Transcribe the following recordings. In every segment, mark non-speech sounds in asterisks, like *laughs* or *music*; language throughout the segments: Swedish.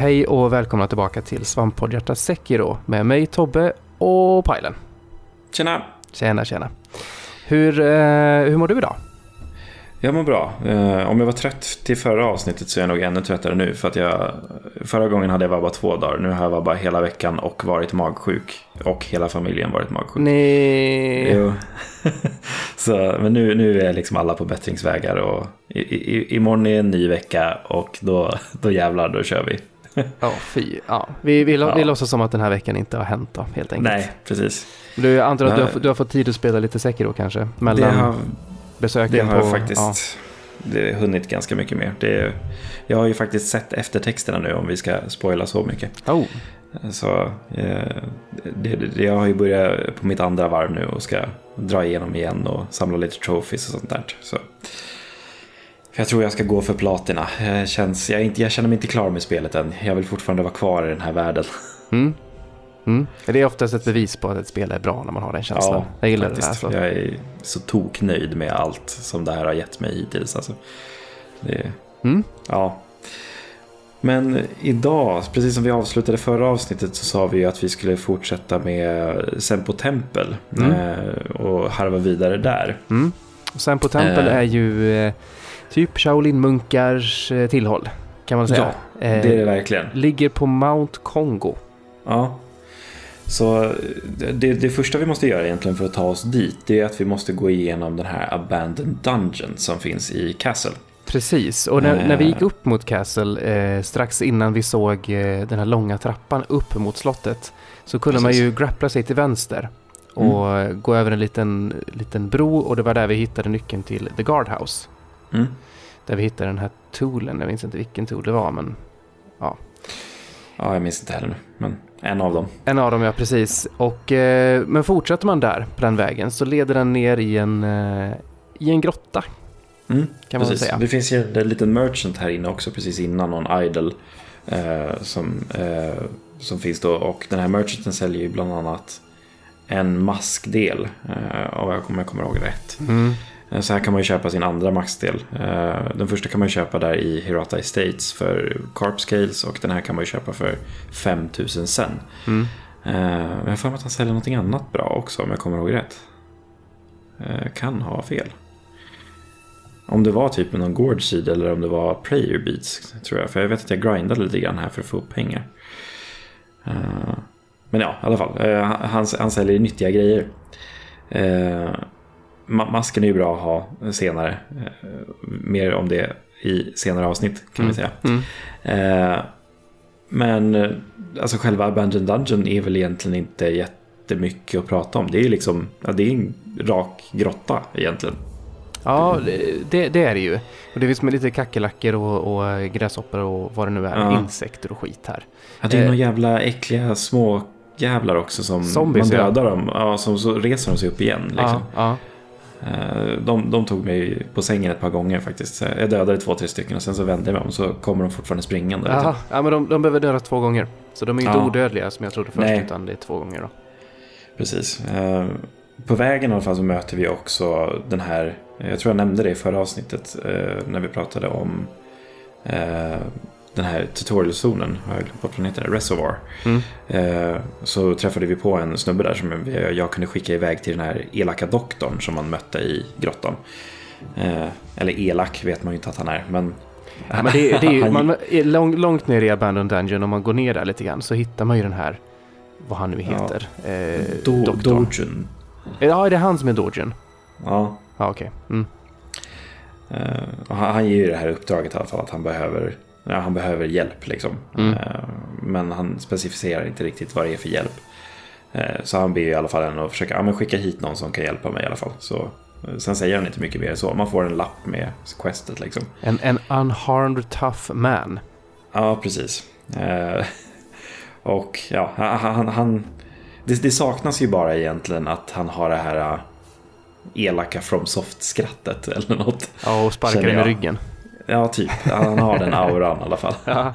Hej och välkomna tillbaka till Svamppoddhjärta Sekiro med mig Tobbe och Pajlen. Tjena! Tjena, tjena. Hur, eh, hur mår du idag? Jag mår bra. Eh, om jag var trött till förra avsnittet så är jag nog ännu tröttare nu. För att jag, förra gången hade jag bara två dagar. Nu har jag vabbat hela veckan och varit magsjuk. Och hela familjen varit magsjuk. Nej. Jo. *laughs* så, men nu, nu är liksom alla på bättringsvägar. Och i, i, imorgon är en ny vecka och då, då jävlar, då kör vi. Ja, fy. Ja. Vi, vi, Ja. vi låtsas som att den här veckan inte har hänt då, helt enkelt. Nej, precis. Du, antar att du har, du har fått tid att spela lite Sekiro kanske? Det Mellan har, besöken det har på... jag faktiskt det har hunnit ganska mycket mer. Det, jag har ju faktiskt sett eftertexterna nu om vi ska spoila så mycket. Ja. Oh, Så eh, det, det, jag har ju börjat på mitt andra varv nu och ska dra igenom igen och samla lite trophies och sånt där. Så. Jag tror jag ska gå för platina. Jag, känns, jag, inte, jag känner mig inte klar med spelet än. Jag vill fortfarande vara kvar i den här världen. *laughs* Mm. Mm. Det är oftast ett bevis på att ett spel är bra när man har den känslan. jag gillar det. Alltså. Jag är så toknöjd med allt som det här har gett mig hittills. Alltså. Det, Mm. Ja. Men idag, precis som vi avslutade förra avsnittet så sa vi ju att vi skulle fortsätta med Sempo Tempel Mm. eh, och harva vidare där. Mm. Och på tempel Eh. är ju eh, typ Shaolin-munkars eh, tillhåll. Kan man säga. Ja, Eh, Det är det verkligen. Ligger på Mount Kongo. Ja. Så det, det första vi måste göra egentligen för att ta oss dit det är att vi måste gå igenom den här Abandoned Dungeon som finns i Castle. Precis, och när, Eh. när vi gick upp mot Castle eh, strax innan vi såg eh, den här långa trappan upp mot slottet så kunde man Precis. ju grappla sig till vänster och eh, gå över en liten, liten bro och det var där vi hittade nyckeln till The Guardhouse. Mm. Där vi hittade den här toolen, jag minns inte vilken tool det var men Ja, jag minns inte heller nu, men en av dem. en av dem ja, precis. Och, eh, men fortsätter man där på den vägen så leder den ner i en, eh, i en grotta Mm. kan man Precis. säga. Det finns ju en liten merchant här inne också precis innan någon idol eh, som, eh, som finns då. Och den här merchanten säljer ju bland annat en maskdel, eh, om jag kommer, jag kommer ihåg rätt. Mm. Eh, Så här kan man ju köpa sin andra maxdel. Eh, Den första kan man ju köpa där i Hirata Estates för Carp Scales och den här kan man ju köpa för 5000 sen. Mm. Eh, Men jag har för mig att han säljer någonting annat bra också om jag kommer ihåg rätt. Kan ha fel. Om det var typ någon Gorge Seed eller om det var Prayer Beats tror jag. För jag vet att jag grindade lite grann här för att få upp pengar. Men ja, i alla fall. Han, han säljer nyttiga grejer. Ma- Masken är ju bra att ha senare. Eh, Mer om det i senare avsnitt kan vi säga. Mm. Eh, Men eh, alltså själva Abandoned Dungeon är väl egentligen inte jättemycket att prata om. Det är liksom, ja, det är en rak grotta egentligen. Ja, det, det är det ju. Och det finns med lite kackerlackor och, och gräshoppor och vad det nu är. Ja. Insekter och skit här. Ja, det är Eh. några jävla äckliga små jävlar också som Zombies, man ja. dödar dem. Ja, som så reser de sig upp igen. Liksom. Ja, De, de tog mig på sängen ett par gånger faktiskt. Jag dödade två, tre stycken och sen så vände jag mig om så kommer de fortfarande springande. Aha. ja men de, de behöver döda två gånger. Så de är ju inte Ja. odödliga som jag trodde först, Nej. utan det är två gånger då. Precis. Eh, På vägen i alla fall så möter vi också den här, jag tror jag nämnde det i förra avsnittet eh, när vi pratade om eh, den här tutorialzonen, har jag glömt bort vad den heter, Reservoir. Mm. Eh, Så träffade vi på en snubbe där som jag kunde skicka iväg till den här elaka doktorn som man mötte i grottan. Eh, Eller elak vet man ju inte att han är, men... Ja, men det, det är ju, *laughs* man, lång, långt ner i Abandoned Dungeon, om man går ner där lite grann, så hittar man ju den här, vad han nu Ja. heter, eh, Do, doktorn. Dojun. Ja, det är han som är Dogen. Ja, Ja, okej. Mm. Eh, han ger ju det här uppdraget i alla fall att han behöver, ja, han behöver hjälp. Liksom. Mm. Eh, men han specificerar inte riktigt vad det är för hjälp. Eh, så han ber i alla fall en att försöka ja, men skicka hit någon som kan hjälpa mig i alla fall. Så, eh, sen säger han inte mycket mer så. Man får en lapp med questet liksom. En, en unharmed tough man. Ja, precis. *laughs* Och ja, han, han, det, det saknas ju bara egentligen att han har det här elaka from soft-skrattet *laughs* eller något. Ja, och sparkar jag. ryggen. Ja, typ. Han har den *laughs* auran i alla fall. Ja.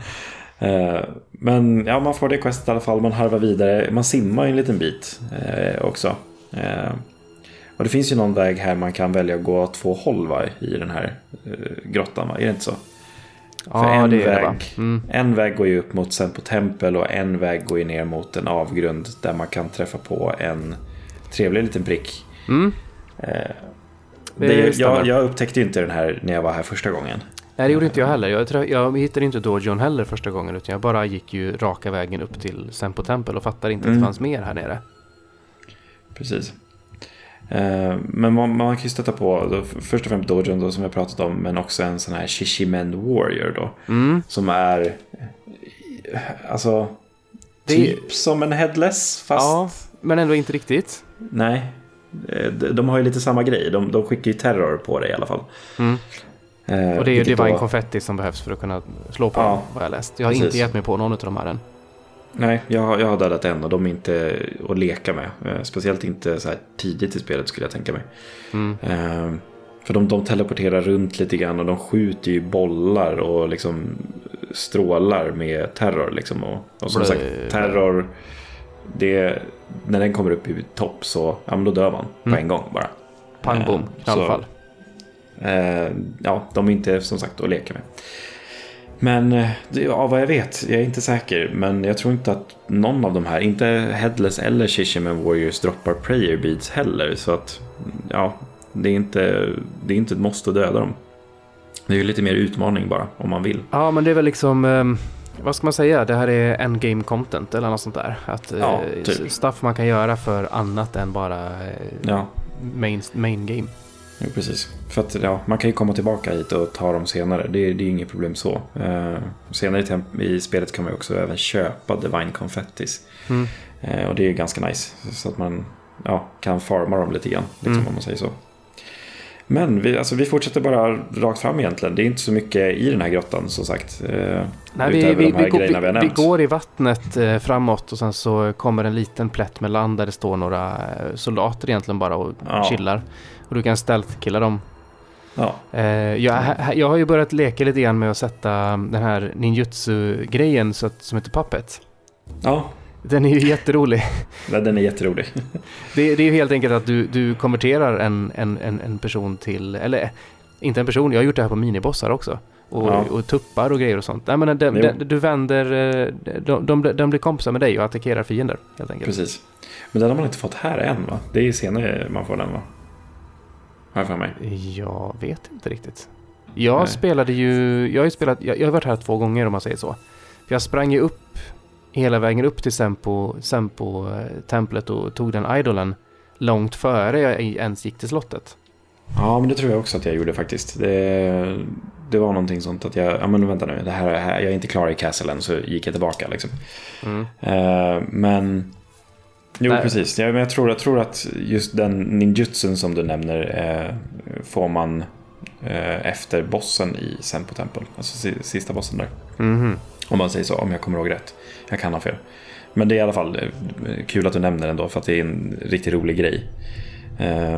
Eh, Men ja, man får det questet i alla fall. Man harvar vidare. Man simmar en liten bit eh, också. Eh, och det finns ju någon väg här man kan välja att gå två håll va, i den här grottan. Va? Är det inte så? Ja, För en det det, väg, va? Mm. en väg går ju upp mot Sempo tempel och en väg går ju ner mot en avgrund där man kan träffa på en trevlig liten prick. Mm. Det det, jag, jag upptäckte ju inte den här när jag var här första gången. Nej, det gjorde inte jag heller. Jag, trä- jag hittade inte Dojon heller första gången, utan jag bara gick ju raka vägen upp till Sempo Temple och fattade inte att Mm. det fanns mer här nere. Precis. Eh, Men man, man kan ju stöta på då, först och främst Dojon då, som har pratat om men också en sån här Shishimen Warrior då. Mm. Som är eh, alltså Det- typ som en headless fast Ja, men ändå inte riktigt. nej. Eh, De, har ju lite samma grej. De, de skickar ju terror på det i alla fall. Mm. Eh, Och det är ju Divine då- Confetti som behövs för att kunna slå på Ja, vad jag läst. Jag har precis. inte gett mig på någon av de här än. Nej, jag, har- jag har dödat en och de är inte att leka med. Eh, Speciellt inte så här tidigt i spelet skulle jag tänka mig. Mm. Eh, För de, de teleporterar runt lite grann och de skjuter ju bollar och liksom strålar med terror. Liksom. Och, och som Blö- sagt, terror, det, när den kommer upp i topp så ja, men då dör man på Mm. en gång bara. Pang bom, Eh, knallfall. Eh, ja, de är inte som sagt att leka med. Men eh, av vad jag vet, jag är inte säker, men jag tror inte att någon av de här, inte Headless eller Shishimen Warriors droppar prayer beads heller. Så att, ja, det är inte, det är inte ett måste att döda dem. Det är ju lite mer utmaning bara, om man vill. Ja, men det är väl liksom... ehm, vad ska man säga? Det här är endgame content eller något sånt där. Att, eh, Ja, typ. Stuff man kan göra för annat än bara eh, Ja, main, main game. Jo, precis. För att ja, man kan ju komma tillbaka hit och ta dem senare. Det, är- det är inget problem så. Eh, senare i, i spelet kan man ju också även köpa Divine Confettis. Mm. Eh, och det är ganska nice. Så att man ja, kan farma dem lite grann. Liksom, Mm. om man säger så. Men vi, alltså, vi fortsätter bara rakt fram egentligen. Det är inte så mycket i den här grottan som sagt. Eh, Nej, vi, vi, vi, går, grejerna vi, går i vattnet eh, framåt och sen så kommer en liten plätt med land där det står några eh, soldater egentligen bara och Ja. chillar. Och du kan stealth-killa dem. Ja, Eh, jag, jag har ju börjat leka lite grann med att sätta den här ninjutsu-grejen som heter Puppet. ja, Den är ju jätterolig. men den är jätterolig. Det, det är ju helt enkelt att du, du konverterar en, en, en, en person till, eller eh, inte en person, jag har gjort det här på minibossar också. Och, Ja. och tuppar och grejer och sånt. Nej, men de, Jo. de, du vänder, eh, de, de, de blir kompisar med dig och attackerar fiender helt enkelt. Precis. Men den har man inte fått här än va? Det är senare man får den va? Har jag för mig. Jag vet inte riktigt. Jag Nej. spelade ju, jag har ju spelat, jag, jag har varit här två gånger om man säger så. Jag sprang ju upp hela vägen upp till Sempo, Sempo eh, templet och tog den idolen långt före jag ens gick till slottet. Ja, men det tror jag också att jag gjorde faktiskt. Det, det var någonting sånt att jag, ja men vänta nu, det här, här, jag är inte klar i Castle än så gick jag tillbaka liksom. Mm. Eh, men... Jo, Nej. precis. Ja, men jag, tror, jag tror att just den ninjutsun som du nämner eh, får man eh, efter bossen i Sempo Temple. Alltså si- sista bossen där. Mhm. Om man säger så, om jag kommer ihåg rätt. Jag kan ha fel. Men det är i alla fall eh, kul att du nämner den då, för att det är en riktigt rolig grej. Eh,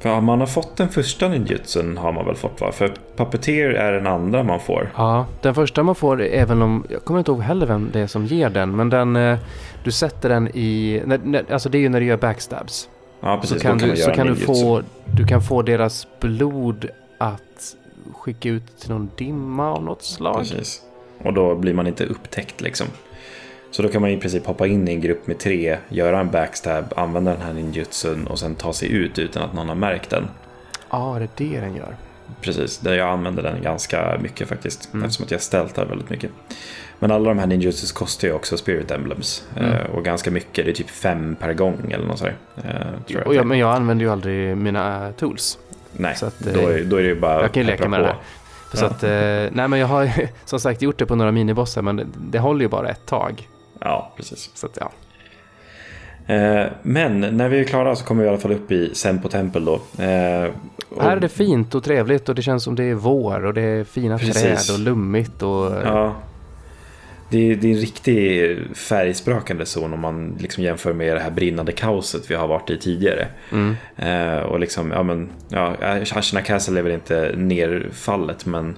för man har fått den första ninjutsun har man väl fått va? För Puppeteer är den andra man får. Ja, den första man får, även om, jag kommer inte ihåg heller vem det är som ger den, men den, eh, du sätter den i, alltså det är ju när du gör backstabs. Ja, precis. så kan, kan du, så kan du få, du kan få deras blod att skicka ut till någon dimma av något slag. Precis. Och då blir man inte upptäckt liksom. Så då kan man i princip hoppa in i en grupp med tre, göra en backstab, använda den här ninjutsun och sen ta sig ut utan att någon har märkt den. Ja, det är det den gör. Precis, där jag använder den ganska mycket faktiskt. Mm. Eftersom att jag stältar väldigt mycket. Men alla de här ninjutsus kostar ju också spirit emblems. Mm. Eh, och ganska mycket, det är typ fem per gång eller något sådär. Eh, tror jag. Och jag, men jag använder ju aldrig mina tools. Nej, att, då, är, då är det ju bara jag kan ju leka med det på. För så Ja. att, eh, nej men jag har *laughs* som sagt gjort det på några minibossar men det, det håller ju bara ett tag. Ja, precis. Så att ja. Eh, men när vi är klara så kommer vi i alla fall upp i Sempo Temple då. Eh, och- Här är det fint och trevligt och det känns som det är vår och det är fina Precis. träd och lummigt och... Ja. Det är, det är en riktig färgsprakande zon om man liksom jämför med det här brinnande kaoset vi har varit i tidigare. Mm. Eh, och liksom, ja men, ja, Castle är väl inte nerfallet men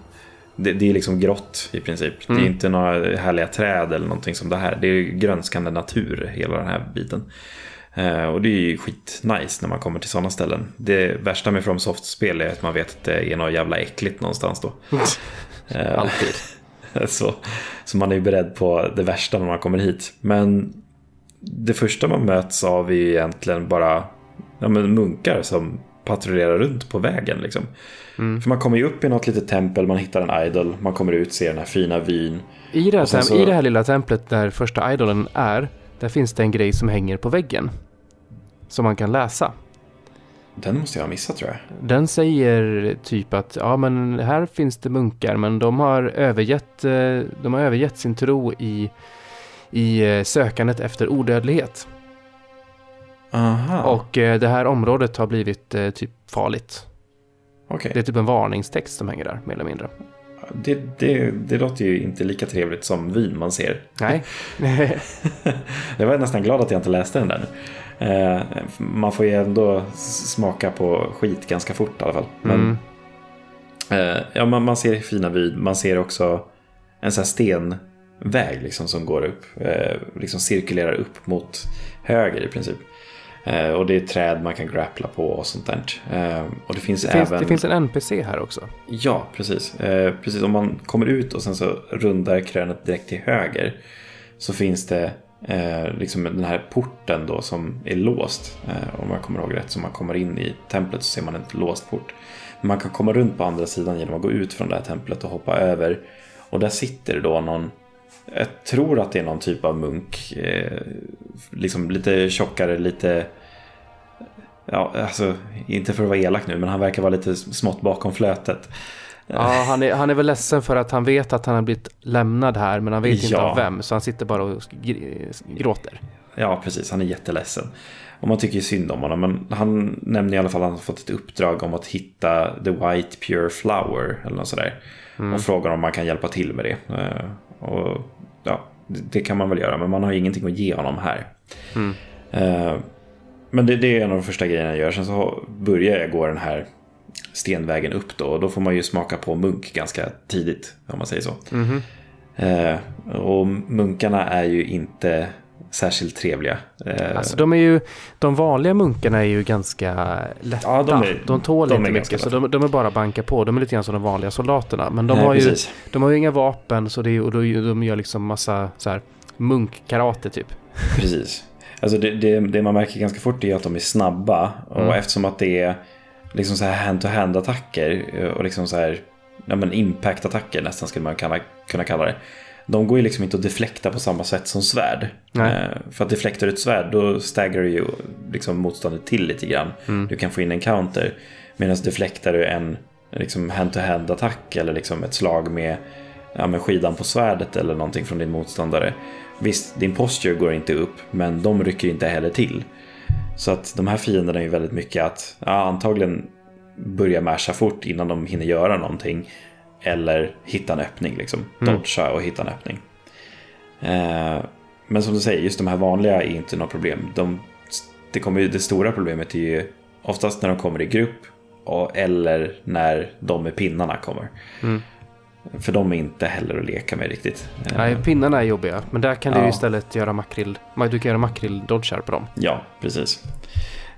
det, det är liksom grått i princip. Det Mm. är inte några härliga träd eller någonting som det här. Det är grönskande natur hela den här biten. Eh, och det är ju skitnice när man kommer till sådana ställen. Det värsta med FromSoft-spel är att man vet att det är något jävla äckligt någonstans då. Eh, Alltid. *laughs* så, så man är ju beredd på det värsta när man kommer hit. Men det första man möts av är ju egentligen bara ja, men munkar som patrullerar runt på vägen. Liksom. Mm. För man kommer ju upp i något litet tempel, man hittar en idol, man kommer ut, ser den här fina vyn. I det, här, så- I det här lilla templet där första idolen är, där finns det en grej som hänger på väggen. Som man kan läsa. Den måste jag ha missat tror jag. Den säger typ att ja men här finns det munkar men de har övergett, eh, de har övergett sin tro i, i eh, sökandet efter odödlighet. Aha, Och eh, det här området har blivit eh, typ farligt. okej. Det är typ en varningstext som hänger där mer eller mindre. Det, det, det låter ju inte lika trevligt som vin man ser. Nej. *laughs* *laughs* Jag var nästan glad att jag inte läste den där. Eh, man får ju ändå smaka på skit ganska fort i alla fall. Men, mm. ja, man, man ser fina vyn, man ser också en sån här stenväg liksom, som går upp. Eh, liksom cirkulerar upp mot höger i princip. Eh, och det är träd man kan grappla på och sånt där. Eh, och det finns Det, finns, även... det finns en NPC här också. Ja, precis. Eh, precis. Om man kommer ut och sen så rundar krönet direkt till höger så finns det liksom den här porten då som är låst. Om jag kommer ihåg rätt. Så man kommer in i templet så ser man en låst port. Men man kan komma runt på andra sidan genom att gå ut från det här templet och hoppa över. Och där sitter då någon jag tror att det är någon typ av munk. Eh, liksom lite tjockare, lite... Ja, alltså inte för att vara elak nu, men han verkar vara lite smått bakom flötet. Ja, han är, han är väl ledsen för att han vet att han har blivit lämnad här men han vet inte Ja. av vem. Så han sitter bara och gr- gråter. Ja, precis. Han är jätteledsen. Och man tycker ju synd om honom. Men han nämner i alla fall att han har fått ett uppdrag om att hitta The White Pure Flower. Eller något sådär. Och frågar om man kan hjälpa till med det. Eh, Och ja, det kan man väl göra. Men man har ingenting att ge honom här. Mm. Eh, Men det, det är en av de första grejerna jag gör. Sen så börjar jag gå den här stenvägen upp då. Och då får man ju smaka på munk ganska tidigt. Om man säger så. Mhm. Eh, och munkarna är ju inte särskilt trevliga. Eh, Alltså de är ju, de vanliga munkarna är ju ganska lätta. Ja, de är- de tål de inte mycket så de, de är bara banka på. De är lite grann som de vanliga soldaterna. Men de, nej, har, ju, precis. de har ju inga vapen så det är, och de gör liksom massa så här munkkarate typ. precis. Alltså det, det, det man märker ganska fort är att de är snabba. Och Mm. eftersom att det är liksom så här hand-to-hand attacker och liksom så här ja, men impact-attacker nästan skulle man kunna, kunna kalla det. De går ju liksom inte att deflekta på samma sätt som svärd. Nej. Eh, för att deflektar du ett svärd då staggar du ju liksom motståndet till lite grann. Mm. Du kan få in en counter. Medan deflektar du en liksom hand-to-hand attack eller liksom ett slag med, ja, med skidan på svärdet eller någonting från din motståndare. Visst, din posture går inte upp, men de rycker inte heller till. Så att de här fienderna är ju väldigt mycket att ja, antagligen börja masha fort innan de hinner göra någonting. Eller hitta en öppning, liksom. Mm. Dodga och hitta en öppning. Eh, men som du säger, just de här vanliga är inte något problem. De, det, kommer, det stora problemet är ju oftast när de kommer i grupp och, eller när de med pinnarna kommer. Mm. För de är inte heller att leka med riktigt. Eh, Nej, pinnarna är jobbiga. Men där kan du Ja. istället göra makrill. Du kan göra makrill-dodgar på dem. Ja, precis.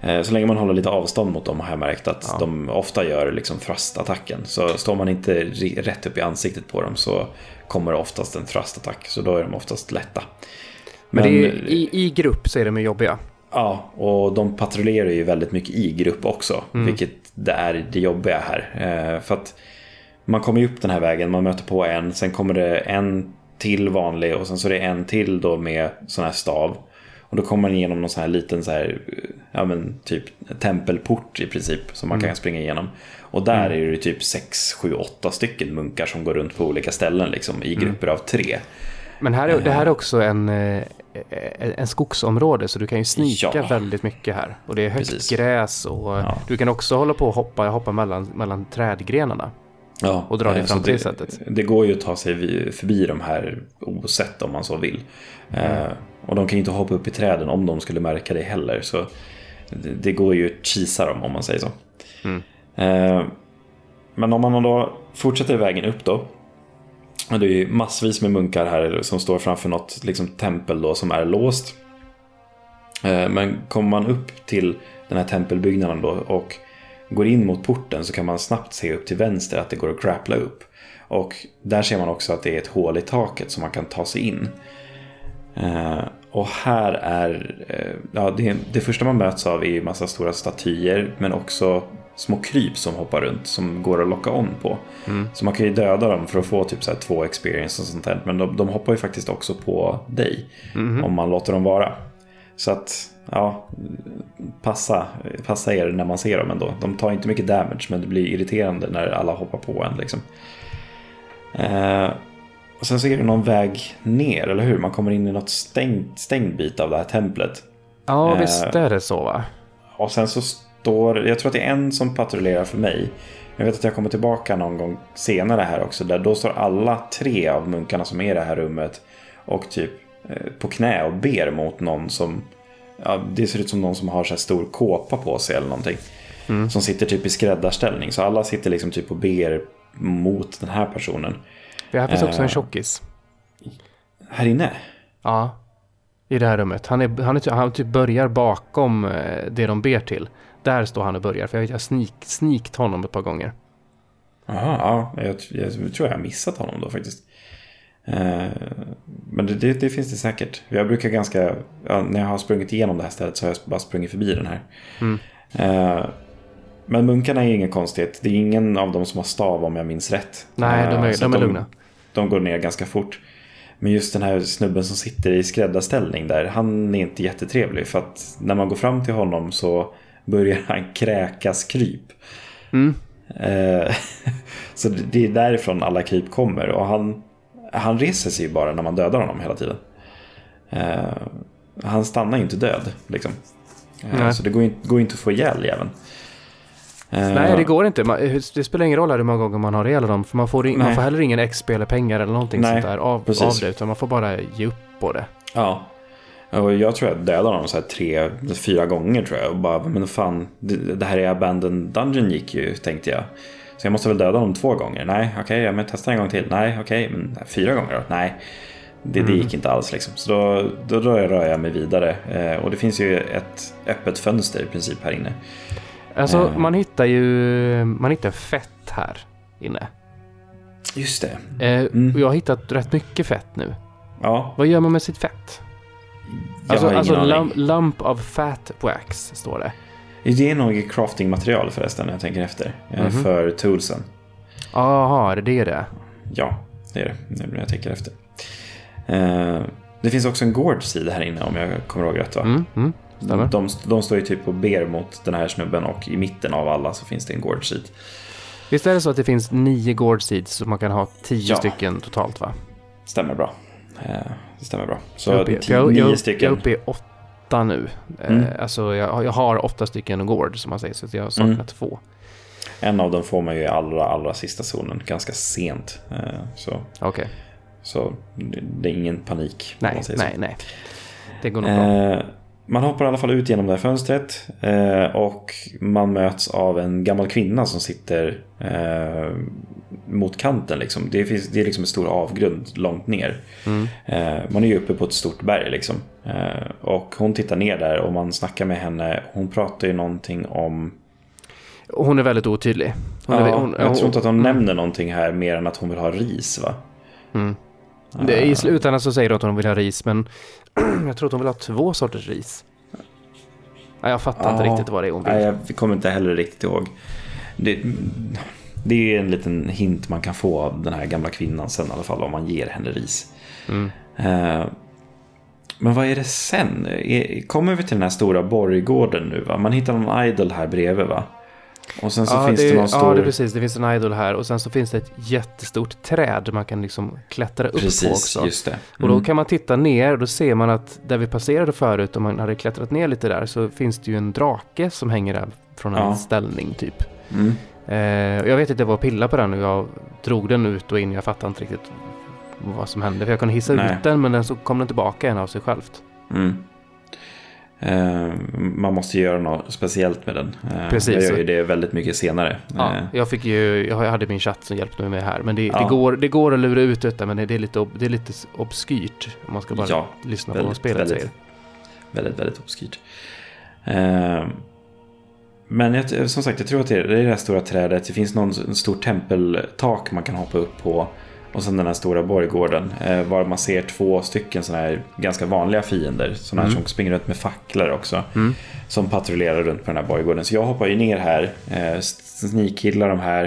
Eh, Så länge man håller lite avstånd mot dem har jag märkt att Ja. de ofta gör liksom thrust-attacken. Så står man inte rätt upp i ansiktet på dem så kommer oftast en thrust-attack. Så då är de oftast lätta. Men, det är, i, i grupp så är de ju jobbiga. Ja, och de patrullerar ju väldigt mycket i grupp också. Mm. Vilket det är det jobbiga här. Eh, för att man kommer ju upp den här vägen, man möter på en, sen kommer det en till vanlig och sen så är det en till då med sån här stav. Och då kommer man igenom någon sån här liten så här, ja men typ tempelport i princip som man kan springa igenom. Och där är det typ 6, 7, 8 stycken munkar som går runt på olika ställen liksom i grupper av tre. Men här är, det här är också en, eh, en skogsområde så du kan ju snika Ja. väldigt mycket här. Och det är högt Precis. gräs och Ja. du kan också hålla på och hoppa, hoppa mellan, mellan trädgrenarna. Ja, Och dra dig eh, fram på det sättet. Det går ju att ta sig förbi de här osett om man så vill. Mm. Och de kan ju inte hoppa upp i träden om de skulle märka det heller. Så det, det går ju att kisa dem om man säger så. Mm. Eh, men om man då fortsätter vägen upp då. och Det är ju massvis med munkar här som står framför något liksom, tempel då som är låst. Eh, Men kommer man upp till den här tempelbyggnaden då och går in mot porten så kan man snabbt se upp till vänster att det går att grappla upp. Och där ser man också att det är ett hål i taket som man kan ta sig in. Eh, och här är, eh, ja, det, det första man möts av är en massa stora statyer men också små kryp som hoppar runt som går att locka on på. Mm. Så man kan ju döda dem för att få typ så två experience och sånt där. Men de, de hoppar ju faktiskt också på dig Mhm. om man låter dem vara. Så att, ja, passa, passa er när man ser dem ändå. De tar inte mycket damage men det blir irriterande när alla hoppar på en liksom. Eh, och sen så är det någon väg ner, eller hur? Man kommer in i något stängt, stängd bit av det här templet. Ja, Eh. visst är det så va? Och sen så står, jag tror att det är en som patrullerar för mig. Jag vet att jag kommer tillbaka någon gång senare här också. Där då står alla tre av munkarna som är i det här rummet och typ eh, på knä och ber mot någon som... Ja, det ser ut som någon som har så här stor kåpa på sig eller någonting. Som sitter typ i skräddarställning. Så alla sitter liksom typ och ber mot den här personen. Det här finns också Eh. en tjockis. Här inne? Ja. I det här rummet. Han, är, han, är, han typ börjar bakom eh, det de ber till. Där står han och börjar. För jag, jag sneak, sneakt honom ett par gånger. Jaha, ja, jag, jag tror jag har missat honom då faktiskt. Eh, men det, det, det finns det säkert. Jag brukar ganska, ja, när jag har sprungit igenom det här stället så har jag bara sprungit förbi den här. Mm. Eh, men munkarna är ju ingen konstighet. Det är ingen av dem som har stav om jag minns rätt. Nej, de Eh, är, så de är att lugna. De går ner ganska fort. Men just den här snubben som sitter i skräddarställning där, han är inte jättetrevlig. För att när man går fram till honom så börjar han kräkas kryp. Mm. Eh, *laughs* så det är därifrån alla kryp kommer. Och han, han reser sig ju bara när man dödar honom hela tiden. Eh, han stannar ju inte död. Liksom. Eh, så det går inte, går inte att få ihjäl jäveln. Eh, Nej, det går inte. Man, det spelar ingen roll hur många gånger man har ihjäl dem. För man får, in, man får heller ingen XP eller pengar eller någonting Nej, sånt där av, precis. av det. Utan man får bara ge upp på det. Ja. Och jag tror jag dödade honom så här tre, fyra gånger tror jag. Och bara, men fan, det, det här är Abandoned Dungeon gick ju, tänkte jag. Så jag måste väl döda honom två gånger? Nej, okej, ja, men testa en gång till. Nej, okej, men fyra gånger då? Nej. Det, det gick inte alls liksom. Så då, då rör jag, rör jag mig vidare. Eh, och det finns ju ett öppet fönster i princip här inne. Alltså, Eh. man hittar ju man hittar fett här inne. Just det. Eh, Mm. och Jag har hittat rätt mycket fett nu. Ja, Vad gör man med sitt fett? jag Alltså, alltså lump, lump of fat wax står det. Det är nog craftingmaterial förresten när jag tänker efter. Eh, Mhm. För toolsen. Jaha, är det det? Ja, det är det. Nu när jag tänker efter. Eh, det finns också en gårdsida här inne om jag kommer ihåg rätt va? Mm, mm, stämmer. de, de står ju typ och ber mot den här snubben och i mitten av alla så finns det en gårdsida. Visst är det så att det finns nio gourd seeds så man kan ha tio Ja. stycken totalt va? Stämmer bra. Eh, det stämmer bra. Så jag, är uppe, tio, jag, nio jag, jag stycken. är uppe i åtta nu. Mm. Eh, alltså jag, har- jag har åtta stycken gourd som man säger så jag saknar Mm. två. En av dem får man ju i allra, allra sista zonen ganska sent. Eh, så, Okej, så det är ingen panik. nej, nej, så. nej. Det går nog bra. Man hoppar i alla fall ut genom det här fönstret eh, och man möts av en gammal kvinna som sitter eh, mot kanten. Liksom. Det, finns, det är liksom en stor avgrund långt ner. Mm. Eh, man är ju uppe på ett stort berg liksom. Och hon tittar ner där och man snackar med henne. Hon pratar ju någonting om... Hon är väldigt otydlig. Hon ja, är, hon, jag tror inte att hon mm, nämner någonting här mer än att hon vill ha ris va? Mm. Det, I slutändan så säger hon att hon vill ha ris, men *clears throat* jag tror att hon vill ha två sorters ris. Ja, jag fattar inte Ja. riktigt vad det är hon vill. Nej, jag kommer inte heller riktigt ihåg. Det, det är en liten hint man kan få av den här gamla kvinnan sen i alla fall om man ger henne ris. Mm. Eh, men vad är det sen? Är- Kommer vi till den här stora borggården nu va? Man hittar någon idol här bredvid va? Och sen så ja, finns det, det, någon ja, stor... det är precis. Det finns en idol här och sen så finns det ett jättestort träd man kan liksom klättra upp på Precis, också. just det. Och då Mm. kan man titta ner och då ser man att där vi passerade förut, om man hade klättrat ner lite där, så finns det ju en drake som hänger där från en Ja. ställning typ. Mm. Eh, och jag vet inte vad pilla på den och jag drog den ut och in. Jag fattade inte riktigt vad som hände. För jag kunde hissa Nej. ut den men den så kom den tillbaka igen av sig självt. Mm. Eh, man måste göra något speciellt med den. Eh, Precis. Jag gör ju det väldigt mycket senare. Ja, Eh, jag, fick ju, jag hade min chatt som hjälpte mig med här. Men det, Ja. det, går, det går att lura ut detta men det är lite, det är lite obskyrt. Om man ska bara Ja, lyssna på vad väldigt, spelet väldigt. säger. Väldigt, väldigt obskyrt. Men jag, som sagt, jag tror att det är det, är det här stora trädet. Det finns någon stor tempeltak man kan hoppa upp på. Och sen den här stora borggården. Eh, var man ser två stycken sådana här ganska vanliga fiender. Sådana här som springer runt med facklor också. Som patrullerar runt på den här borggården. Så jag hoppar ju ner här. Eh, sneakkillar de här.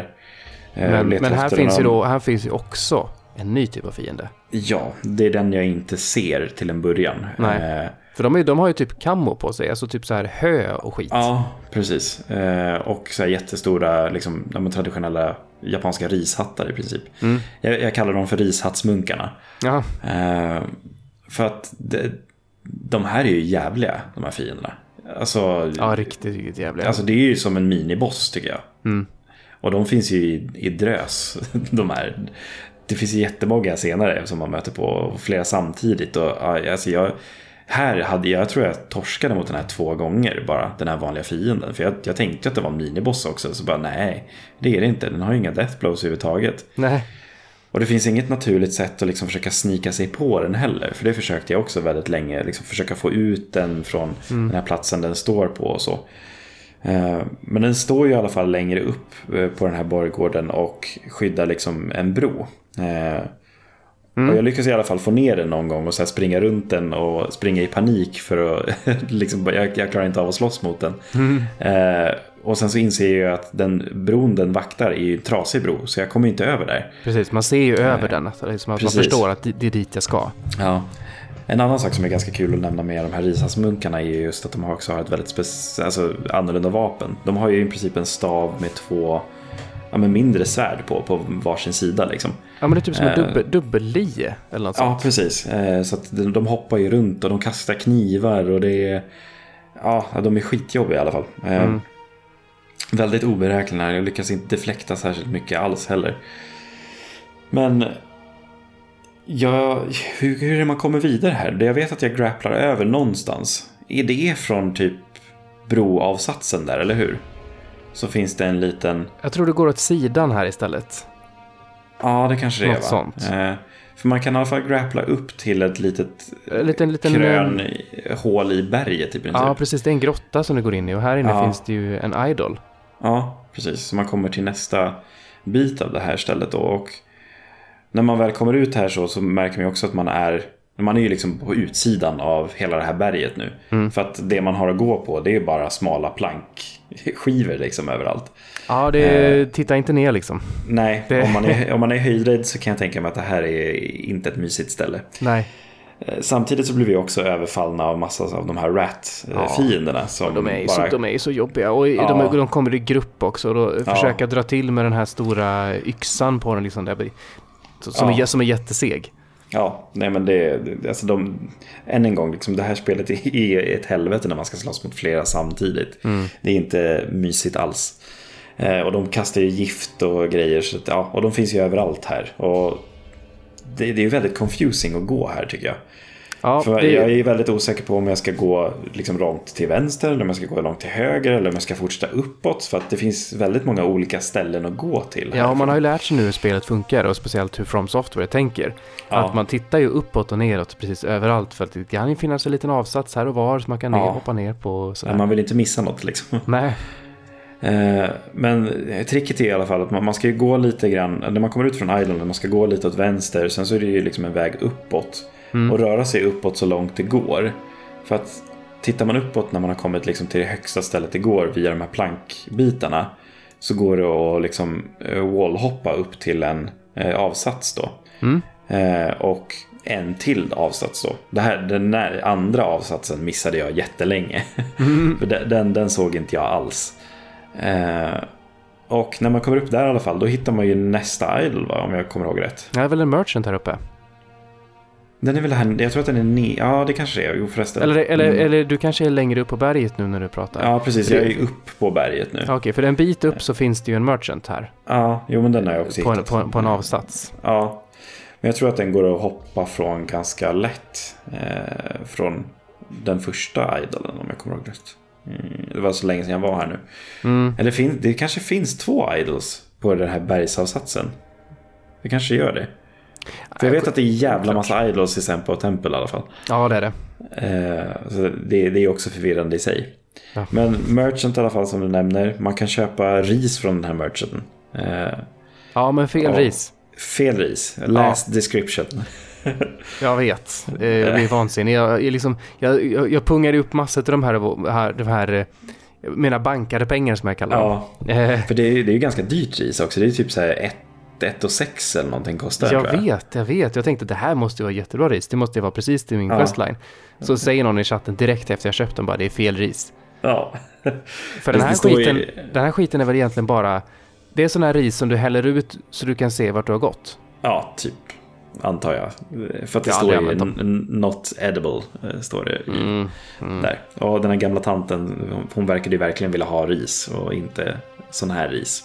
eh, Men, men här, finns ju då, här finns ju också en ny typ av fiende. Ja, det är den jag inte ser till en början. Nej. För de, är, de har ju typ kammo på sig, alltså typ så här hö och skit. Ja, precis. Eh, och så här jättestora, liksom, men traditionella japanska rishattar i princip. Mm. Jag, jag kallar dem för rishattsmunkarna. Eh, för att det, de här är ju jävliga, de här fienderna. Alltså, ja riktigt, riktigt jävla. alltså det är ju som en miniboss tycker jag. Mm. Och de finns ju i, i drös, *laughs* de här. Det finns ju jättemånga senare som man möter på, flera samtidigt. Och, alltså jag, här hade jag, jag tror jag torskade mot den här två gånger bara, den här vanliga fienden. För jag, jag tänkte att det var en miniboss också, så bara nej, det är det inte. Den har ju inga death blows överhuvudtaget. Nej, Och det finns inget naturligt sätt att liksom försöka snika sig på den heller. För det försökte jag också väldigt länge. Liksom försöka få ut den från den här platsen den står på och så. Eh, Men den står ju i alla fall längre upp eh, på den här borggården och skyddar liksom en bro. Eh, Och jag lyckas i alla fall få ner den någon gång och så springa runt den och springa i panik för att *laughs* liksom, jag, jag klarar inte av att slåss mot den. Eh, Och sen så inser jag ju att den bron den vaktar är ju en trasig bro så jag kommer inte över där. precis. Man ser ju över den. Alltså, det är som att man förstår att det, är dit jag ska. Ja. En annan sak som är ganska kul att nämna med de här risasmunkarna är ju just att de har också har ett väldigt alltså, annorlunda vapen. De har ju i princip en stav med två ja, men mindre svärd på, på varsin sida liksom. Ja, men det är typ som en Eh. dubbel, dubbellie eller något Ja, sånt. precis. Eh, Så att de, hoppar ju runt och de kastar knivar och det är... Ja, de är skitjobbiga i alla fall. Eh, Mm. Väldigt oberäkneliga. Jag lyckas inte deflekta särskilt mycket alls heller. Men... Ja, hur, hur är man kommer vidare här? Det Jag vet att jag grapplar över någonstans. Är det från typ broavsatsen där, eller hur? Så finns det en liten... Jag tror det går åt sidan här istället. Ja, det kanske det är Något va? sånt. Eh, för man kan i alla fall grappla upp till ett litet En liten, liten, krön eh, hål i berget i princip. Ja, Ja, precis. Det är en grotta som du går in i och här inne Ja. finns det ju en idol. precis. Så man kommer till nästa bit av det här stället då. Och när man väl kommer ut här så, så märker man också att man är man är ju liksom på utsidan av hela det här berget nu. Mm. För att det man har att gå på det är bara smala plankskivor liksom överallt. Ja, det, titta inte ner liksom. Nej, Det- om, man är, *laughs* om man är höjdrädd så kan jag tänka mig att det här är inte ett mysigt ställe. Nej, Eh, Samtidigt så blir vi också överfallna av massa av de här rat-fienderna. Som de är, bara... så, de är så jobbiga. Och Ja. de, de kommer i grupp också. Och då Ja. försöka dra till med den här stora yxan på den liksom. Där, som, Ja. är, som är jätteseg. Ja, nej men det, alltså de, än en gång, liksom det här spelet *laughs* är ett helvete när man ska slåss mot flera samtidigt. Mm. Det är inte mysigt alls. Eh, och de kastar ju gift och grejer, så att, ja, och de finns ju överallt här. Och det, det är ju väldigt confusing att gå här tycker jag. Ja, För det, jag är väldigt osäker på om jag ska gå liksom långt till vänster eller om jag ska gå långt till höger eller om jag ska fortsätta uppåt. För att det finns väldigt många olika ställen att gå till. ja, man har ju lärt sig nu hur spelet funkar och speciellt hur From Software tänker. Ja. Att man tittar ju uppåt och neråt precis överallt för att det kan ju finnas en liten avsats här och var som man kan ner, Ja. hoppa ner på. Sådär. Man vill inte missa något liksom. *laughs* Nej, Eh, Men tricket är i alla fall att man ska ju gå lite grann, när man kommer ut från Island, man ska gå lite åt vänster, sen så är det ju liksom en väg uppåt. Mm. Och röra sig uppåt så långt det går. För att tittar man uppåt när man har kommit liksom till det högsta stället det går via de här plankbitarna. Så går det att liksom eh, wallhoppa upp till en eh, avsats då. Mm. Eh, och en till avsats då. Det här, den här andra avsatsen missade jag jättelänge. *laughs* För den, den, den såg inte jag alls. Eh, och när man kommer upp där i alla fall, då hittar man ju nästa idol va, om jag kommer ihåg rätt. det är väl en merchant här uppe. Den är väl här, jag tror att den är ne- ja det kanske är, jo förresten. Eller, eller, Mm. eller du kanske är längre upp på berget nu när du pratar. Ja precis, jag är upp på berget nu. Okej, för en bit upp så finns det ju en merchant här. Ja, jo men den har jag också På en, hittat. på, en, på en avsats. Ja, men jag tror att den går att hoppa från ganska lätt. Eh, från den första idolen om jag kommer ihåg rätt. Mm, det var så länge sedan jag var här nu. Mm. Eller fin- det kanske finns två idols på den här bergsavsatsen. Det kanske gör det. För jag vet att det är jävla massa idols i Sempo och Tempel i alla fall. Ja, det är det. Eh, så det, det är också förvirrande i sig. Ja. Men merchant i alla fall som du nämner. Man kan köpa ris från den här merchanten. Eh, Ja, men fel Ja. ris. fel ris. Last description. Jag vet. Eh, Jag blir vansinnig. Jag, jag, liksom, jag, jag, jag pungar upp massor av de här, de här mina bankade pengar som jag kallar dem. Ja, för det är, det är ju ganska dyrt ris också. Det är typ så här 1 ett och 6 eller någonting kostar jag jag. vet, jag vet. Jag tänkte att det här måste vara jättebra ris. Det måste vara precis till min Ja. questline. Så säger någon i chatten direkt efter jag köpt den bara det är fel ris. Ja. För den här, skiten, den här skiten är väl egentligen bara det är sån här ris som du häller ut så du kan se vart du har gått. ja, typ. Antar jag. För att det Jag står ju not edible. eh, Står det Mm, mm. där. Och den här gamla tanten, hon verkade ju verkligen vilja ha ris och inte sån här ris.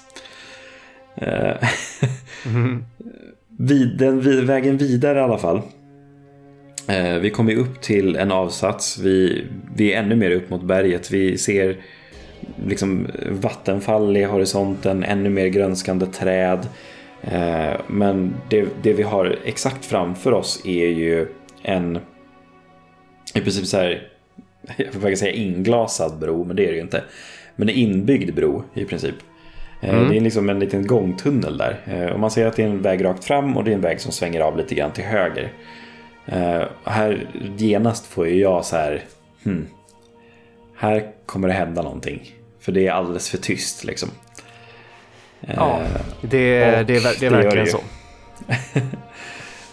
Mm. *laughs* vid, den vid, vägen vidare i alla fall. Eh, vi kommer upp till en avsats. Vi, vi är ännu mer upp mot berget. Vi ser liksom vattenfall i horisonten, ännu mer grönskande träd. Eh, men det, det vi har exakt framför oss är ju en i princip så här, *laughs* jag får säga inglasad bro, men det är det ju inte. Men en inbyggd bro i princip. Eh, Mm. Det är liksom en liten gångtunnel där. Eh, Och man ser att det är en väg rakt fram och det är en väg som svänger av lite grann till höger. Eh, och Här genast får ju jag så här, hmm, här kommer det hända någonting. För det är alldeles för tyst liksom. Eh, Ja, det, det, är, det är verkligen det så. *laughs*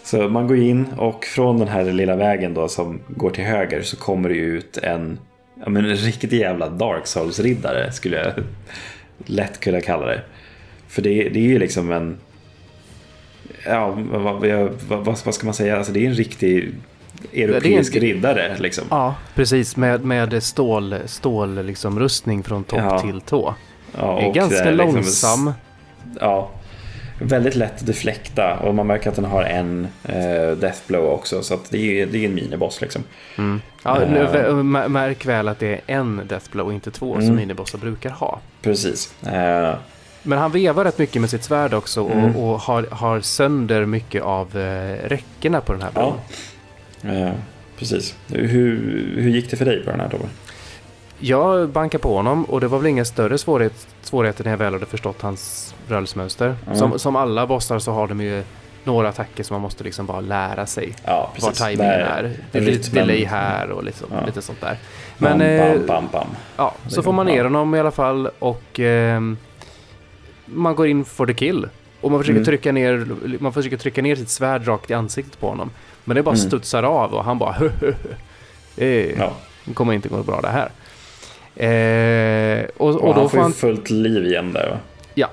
Så man går in och från den här lilla vägen då som går till höger så kommer det ut en, ja, men en riktig jävla Dark Souls-riddare skulle jag lätt kunna kalla det. För det, det är ju liksom en, ja vad, vad, vad, ska man säga, alltså det är en riktig europeisk en- riddare liksom. Ja, precis. Med, med stål, stål liksom, rustning från topp Ja. till tå. Ja, är ganska är liksom- långsam. Ja, väldigt lätt att deflekta och man märker att den har en eh, deathblow också så att det är, det är en miniboss liksom. Mm. Ja, mä- märk väl att det är en Deathblow, inte två, som Mm. minibossar brukar ha. Precis. Eh, Men han vevar rätt mycket med sitt svärd också och, Mm. och har, har sönder mycket av eh, räckena på den här bron. Ja, eh, precis. Hur, hur gick det för dig på den här Tobbe? Jag bankade på honom och det var väl inga större svårighet, svårigheter när jag väl hade förstått hans rörelsemönster. Mm. Som, som alla bossar så har de ju några attacker som man måste liksom bara lära sig. Ja, precis. tajmingen Där- är. Det blir lite delay här och liksom, Ja. lite sånt där. Bam, Men eh, bam, bam, bam. ja, så får man ner honom i alla fall och ehm, man går in for the kill. Och man försöker, Mm. trycka ner, man försöker trycka ner sitt svärd rakt i ansiktet på honom. Men det bara Mm. studsar av och han bara *laughs* det Ja. kommer inte gå bra det här. Eh, och, Och, och då han får ju han... fullt liv igen där va? Ja.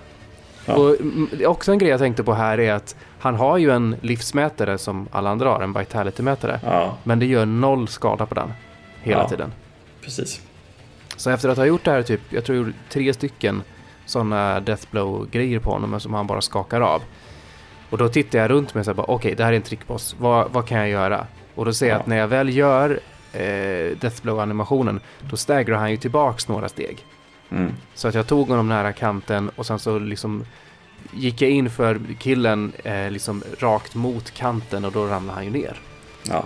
Ja. Och mm, också en grej jag tänkte på här är att han har ju en livsmätare som alla andra har, en vitality-mätare. Ja, Men det gör noll skada på den hela Ja. tiden. precis. Så efter att ha gjort det här typ, jag tror jag gjorde tre stycken sådana deathblow-grejer på honom som han bara skakar av. Och då tittar jag runt mig och säger okej det här är en trickboss, vad, vad kan jag göra? Och då ser jag Ja. att när jag väl gör eh, deathblow-animationen, då staggar han ju tillbaks några steg. Mm. Så att jag tog honom nära kanten och sen så liksom gick jag in för killen eh, liksom rakt mot kanten och då ramlade han ju ner. Ja.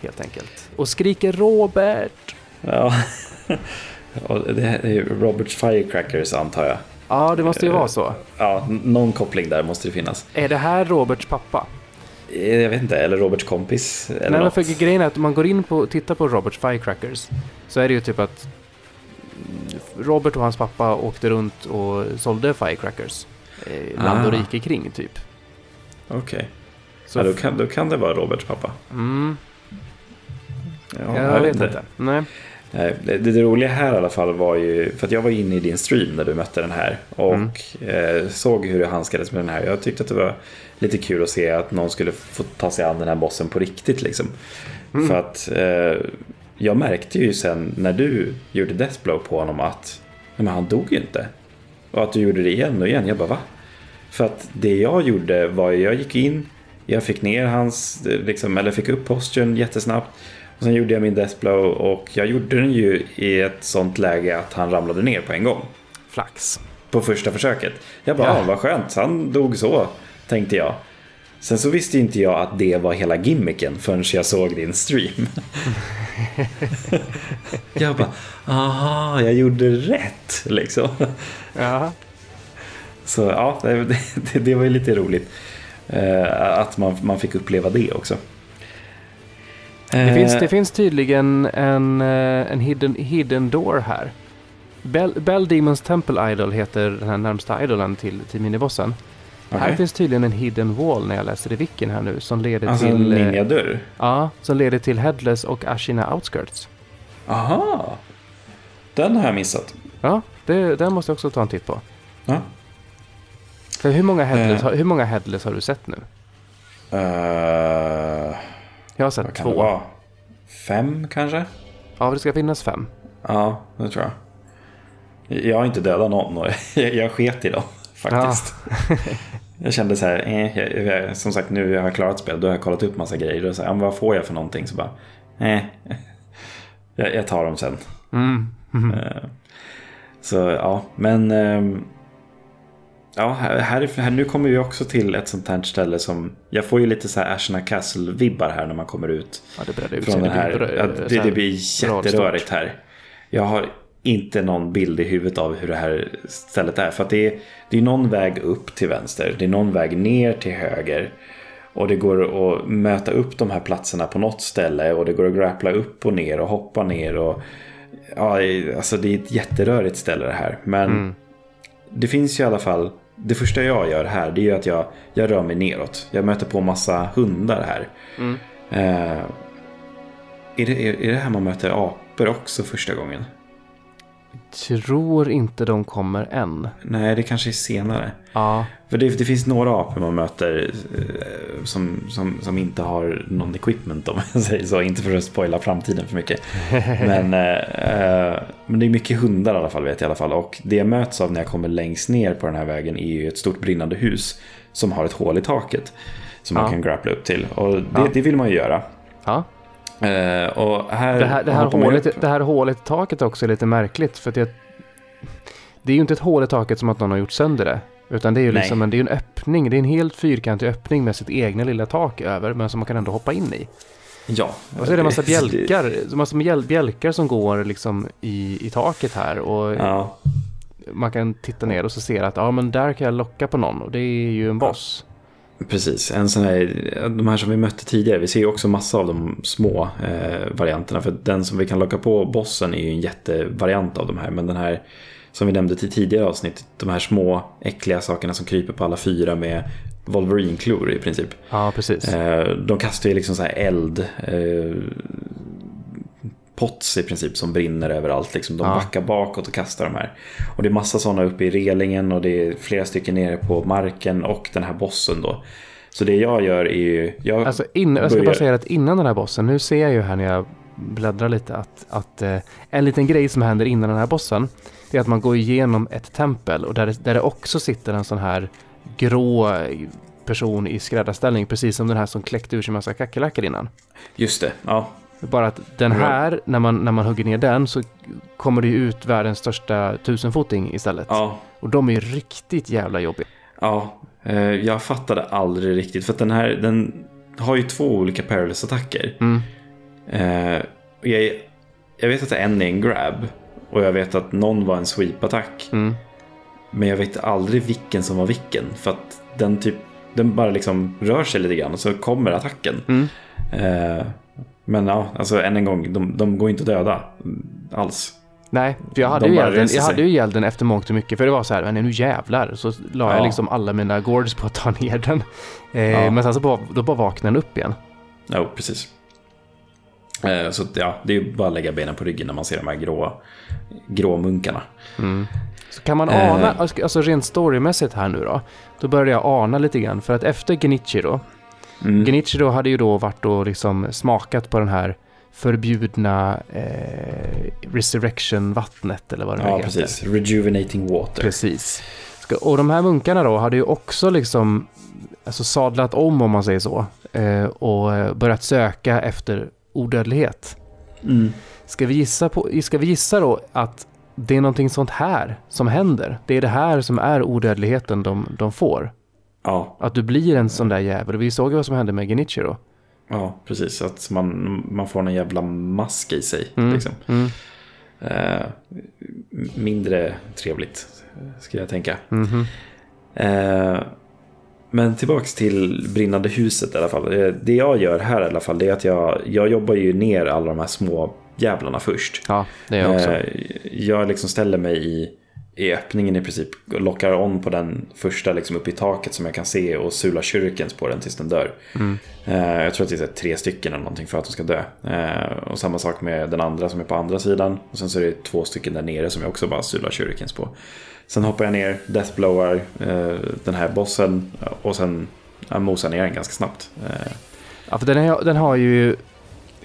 Helt enkelt. Och skriker Robert! ja. *laughs* Och det är ju Roberts Firecrackers antar jag. Ja, det måste ju Eh, vara så. Ja, någon koppling där måste det finnas. Är det här Roberts pappa? Eh, Jag vet inte, eller Roberts kompis. Eller Nej, men för grejen är att om man går in på tittar på Roberts Firecrackers så är det ju typ att Robert och hans pappa åkte runt och sålde Firecrackers. Eh, land och Ah. rike kring typ. Okej, Så, ja, då, kan, då kan det vara Roberts pappa. mm, Ja, jag, vet inte. Nej. Nej, Det, det roliga här i alla fall var ju, för att jag var inne i din stream när du mötte den här och Mm. eh, såg hur du handskades med den här. Jag tyckte att det var lite kul att se att någon skulle få ta sig an den här bossen på riktigt liksom. Mm. För att eh, jag märkte ju sen när du gjorde Deathblow på honom att men han dog ju inte. Och att du gjorde det igen och igen. Jag bara va? För att det jag gjorde var ju, jag gick in, jag fick ner hans, eh, liksom, eller fick upp posturen jättesnabbt. Och sen gjorde jag min Deathblow och jag gjorde den ju i ett sånt läge att han ramlade ner på en gång. Flax. På första försöket. Jag bara, Ja. ja. vad skönt, han dog så, tänkte jag. Sen så visste inte jag att det var hela gimmicken förrän jag såg din stream. *laughs* jag bara, aha, jag gjorde rätt liksom. Ja. Så ja, det, det, var ju lite roligt. Eh, att man, man fick uppleva det också. Det, finns, Eh, det finns tydligen en, eh, en hidden, hidden door här. Bell, Bell Demons Temple Idol heter den här närmsta idolen till, till minibossen. Här okej. finns tydligen en hidden wall när jag läser i wicken här nu som leder Alltså en till... eh, ninjadörr. Ja, som leder till Headless och Ashina Outskirts. Aha! Den har jag missat. Ja, det, den måste jag också ta en titt på. Ja. För hur många Headless, Eh. har, hur många headless har du sett nu? Eh, Jag har sett två. Fem kanske? Ja, det ska finnas fem. Ja, det tror jag. Jag har inte dödat någon och jag, *laughs* jag sket i dem faktiskt. *laughs* Jag kände så här, eh, jag, jag, som sagt nu har jag klarat spel, då har jag kollat upp massa grejer och så här, ja, vad får jag för någonting? Så bara, eh, *laughs* jag, jag tar dem sen. Mm. Eh, Så ja, men ehm, Ja, här, här, här, nu kommer vi också till ett sånt här ställe som Jag får ju lite så här Ashna Castle-vibbar här när man kommer ut Ja, det ut från den Det här. blir bra- Ja, det, det blir jätterörigt här. Jag har inte någon bild i huvudet av hur det här stället är. För att det är, det är någon väg upp till vänster. Det är någon väg ner till höger. Och det går att möta upp de här platserna på något ställe. Och det går att grappla upp och ner och hoppa ner. Och, ja, alltså det är ett jätterörigt ställe det här. Men Mm. det finns ju i alla fall. Det första jag gör här det är ju att jag, jag rör mig neråt. Jag möter på massa hundar här. Mm. Eh, är, det, är, är det här man möter apor också första gången? Tror inte de kommer än. Nej, det kanske är senare. Ja, För det, det finns några apor man möter eh, som, som, som inte har någon equipment om jag säger så. Inte för att spoila framtiden för mycket. *laughs* Men, eh, eh, men det är mycket hundar i alla fall vet jag i alla fall. Och det jag möts av när jag kommer längst ner på den här vägen är ju ett stort brinnande hus. Som har ett hål i taket. Som man Ja. kan grappla upp till. Och det, Ja. det vill man ju göra. ja. Och här Det här, det, här hålet, det här hålet i taket också är lite märkligt. För det, det är ju inte ett hål i taket som att någon har gjort sönder det. Utan det är ju Nej. liksom en, det är en öppning. Det är en helt fyrkantig öppning med sitt egna lilla tak över. Men som man kan ändå hoppa in i. Ja. Och så är det en massa *laughs* bjälkar. Massa bjäl- bjälkar som går liksom i, i taket här. Och Ja, man kan titta ner och så ser att ja men där kan jag locka på någon. Och det är ju en boss. Precis. En sån här, de här som vi mötte tidigare, vi ser ju också massa av de små eh, varianterna. För den som vi kan locka på, bossen, är ju en jättevariant av de här. Men den här, som vi nämnde till tidigare avsnitt, de här små äckliga sakerna som kryper på alla fyra med Wolverine-klor i princip. Ja, precis. Eh, de kastar ju liksom så här eld. Eh, pots i princip som brinner överallt. Liksom. De Ja. backar bakåt och kastar de här. Och det är massa sådana uppe i relingen och det är flera stycken nere på marken och den här bossen då. Så det jag gör är ju... Jag, Alltså in, jag ska bara börjar- säga att innan den här bossen, nu ser jag ju här när jag bläddrar lite att, att eh, en liten grej som händer innan den här bossen, det är att man går igenom ett tempel och där, det- där det också sitter en sån här grå person i skräddarställning, precis som den här som kläckte ur sig massa kackerlackor innan. Just det, ja. Bara att den här, när man, när man hugger ner den så kommer det ju ut världens största tusenfoting istället. Ja, Och de är ju riktigt jävla jobbiga. ja. Eh, jag fattade aldrig riktigt. För att den här, den har ju två olika perilous-attacker. Mm. Eh, jag, jag vet att en är en grab. Och jag vet att någon var en sweep-attack. Mm. Men jag vet aldrig vilken som var vilken. För att den typ den bara liksom rör sig lite grann och så kommer attacken. Mm. Men ja, alltså än en gång, de, de går inte att döda mm, alls. Nej, för jag hade, De ju reser jag hade ju gälden efter mångt och mycket. För det var så här, nu jävlar. Så la jag Ja. liksom alla mina gourds på att ta ner den. Eh, Ja. Men sen så bara, då bara vaknade den upp igen. Jo, precis. Eh, så ja, det är ju bara att lägga benen på ryggen när man ser de här grå, grå munkarna. Så kan man Eh. ana, alltså rent storymässigt här nu då. Då började jag ana lite grann. För att efter Genichiro. Mm. Genichiro hade ju då varit och liksom smakat på den här förbjudna eh, resurrection-vattnet eller vad det nu Ja, heter. precis. Rejuvenating water. Precis. Och de här munkarna då hade ju också liksom alltså sadlat om om man säger så. Eh, och eh, börjat söka efter odödlighet. Mm. Ska vi, gissa på, ska vi gissa då att det är någonting sånt här som händer? Det är det här som är odödligheten de, de får? Ja, Att du blir en sån där jävel. Vi såg ju vad som hände med Genichiro. ja, precis. Att man, man får en jävla mask i sig. Mm. Liksom. Mm. Eh, mindre trevligt, skulle jag tänka. Mhm. Eh, men tillbaks till brinnande huset i alla fall. Eh, Det jag gör här i alla fall det är att jag, jag jobbar ju ner alla de här små jävlarna först. Ja, det är jag också. Eh, Jag liksom ställer mig i, i öppningen i princip. Lockar on på den första liksom uppe i taket som jag kan se och sular shurikens på den tills den dör. Mm. Eh, Jag tror att det är här tre stycken eller någonting för att de ska dö. Eh, Och samma sak med den andra som är på andra sidan. Och sen så är det två stycken där nere som jag också bara sular shurikens på. Sen hoppar jag ner, deathblowar eh, den här bossen och sen ja, mosar ner den ganska snabbt. Ja, för den, är, den har ju...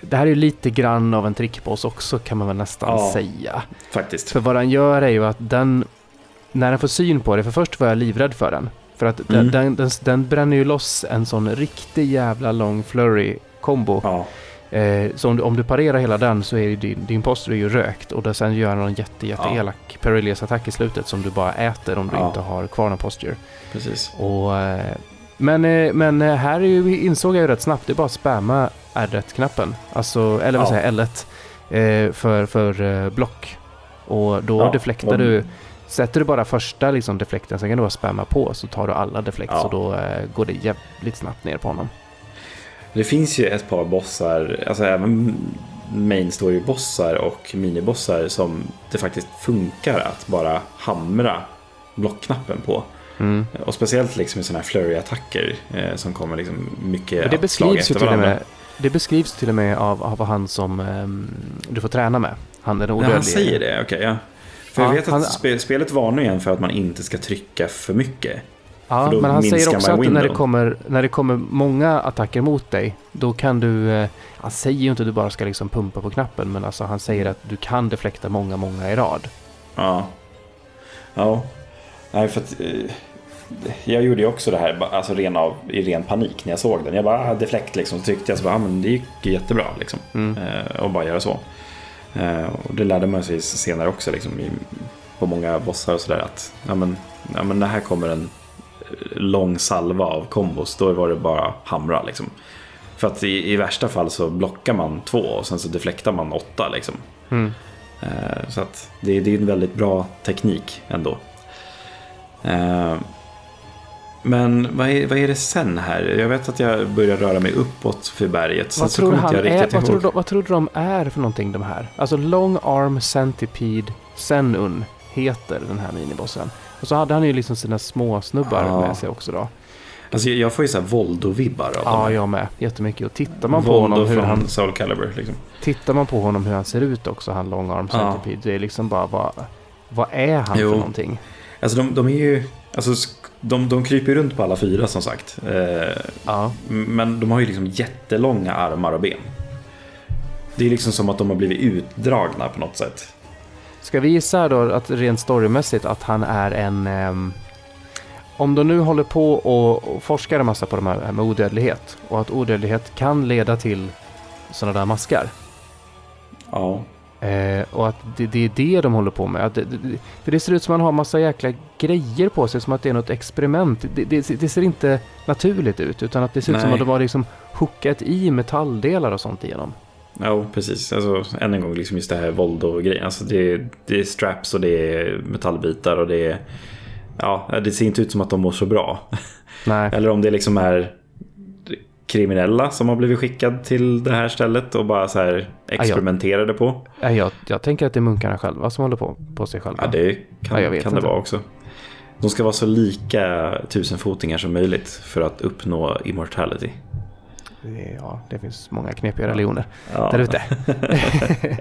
Det här är ju lite grann av en trickboss också kan man väl nästan Ja. säga. Faktiskt. För vad den gör är ju att den... När den får syn på det, för först var jag livrädd för den. För att den, Mm. den, den, den bränner ju loss en sån riktig jävla lång flurry kombo. Ja, Eh, så om du, om du parerar hela den så är ju din, din poster ju rökt och sen gör den någon jätte, jätte Ja. elak perilous attack i slutet som du bara äter om du Ja. inte har kvar någon posture. precis. Och, eh, men, eh, men eh, här är ju, insåg jag ju rätt snabbt, det är bara att spamma R1-knappen. Alltså, eller vad säger jag, L1. Eh, för för block. Och då Ja, deflektar och- du, sätter du bara första liksom, deflekten, sen kan du bara spamma på så tar du alla deflekt Ja. så då eh, går det jävligt snabbt ner på honom. Det finns ju ett par bossar, alltså även main story-bossar och minibossar som det faktiskt funkar att bara hamra blockknappen på. Mm. Och speciellt liksom i sådana här flurry-attacker eh, som kommer liksom mycket Och det beskrivs efter varandra. med, det beskrivs till och med av, av han som ehm, du får träna med. Han den Ja, odödlige. han säger det, okej. ja. För Ja, jag vet att han- spe, spelet varnar igen för att man inte ska trycka för mycket. Ja, För men han säger också att när det, kommer, när det kommer många attacker mot dig, då kan du... Eh, han säger ju inte att du bara ska liksom pumpa på knappen, men alltså han säger att du kan deflekta många, många i rad. Ja. Ja. Nej, för att... Eh, jag gjorde ju också det här alltså ren av, i ren panik när jag såg den. Jag bara, ah, deflekt liksom. Så tyckte jag så bara, ah, men det gick jättebra liksom. Mm. Eh, och bara göra så. Eh, och det lärde man sig senare också liksom, i, på många bossar och sådär att ja, men, ja, men det här kommer en eh, lång salva av kombos. Då var det bara hamra liksom. För att i, i värsta fall så blockar man två och sen så deflektar man åtta liksom. Mm. Eh, Så att det, det är en väldigt bra teknik ändå. Men vad är, vad är det sen här? Jag vet att jag börjar röra mig uppåt för berget. Sen Vad, så tror han jag är, vad, tror vad tror du de är för någonting de här? Alltså Long Arm Centipede Senun heter den här minibossen. Och så hade han ju liksom sina små snubbar Ja. med sig också då. Alltså, jag får ju så här Voldo-vibbar av Ja, jag med. Jättemycket. Och tittar man på Voldo honom hur han Soul Calibur. Liksom. Tittar man på honom hur han ser ut också, han Long Arm Ja. Centipede, det är liksom bara vad, vad är han Jo. för någonting? Alltså de, de är ju... Alltså, de, de kryper runt på alla fyra som sagt. Eh, Ja, Men de har ju liksom jättelånga armar och ben. Det är liksom som att de har blivit utdragna på något sätt. ska vi gissa då att rent storymässigt att han är en... ehm, om de nu håller på och forskar en massa på de här med odödlighet och att odödlighet kan leda till sådana där maskar. Ja. Eh, och att det, det är det de håller på med. Att det, det, för det ser ut som att man har massa jäkla grejer på sig, som att det är något experiment. Det, ser inte naturligt ut, utan att det ser ut som Nej. att de har liksom hookat i metalldelar och sånt igenom. Ja, precis. Alltså, än en gång, liksom just det här våld och grejer. Alltså, det, det är straps och det är metallbitar och det är... Ja, det ser inte ut som att de mår så bra. Nej, *laughs* Eller om det liksom är kriminella som har blivit skickad till det här stället och bara så här experimenterade på. Nej, jag, jag tänker att det är munkarna själva som håller på, på sig själva. Ja, det kan, Ja, jag kan det vara också. De ska vara så lika tusenfotingar som möjligt för att uppnå immortality. Ja, det finns många knepiga religioner Ja, där ute. *laughs*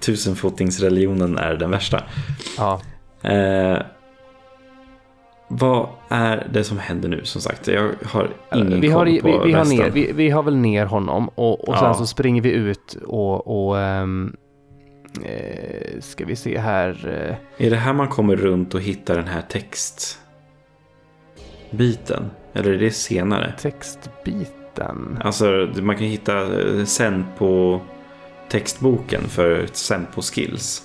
Tusenfotingsreligionen är den värsta. ja. Eh, vad är det som händer nu som sagt? Jag har ingen vi, har, koll på vi, vi, har ner, vi, vi har väl ner honom och, och sen Ja. så springer vi ut och, och eh, ska vi se här. Eh, Är det här man kommer runt och hittar den här textbiten? Eller är det senare? textbiten. Alltså man kan hitta eh, Senpo textboken för Senpo skills.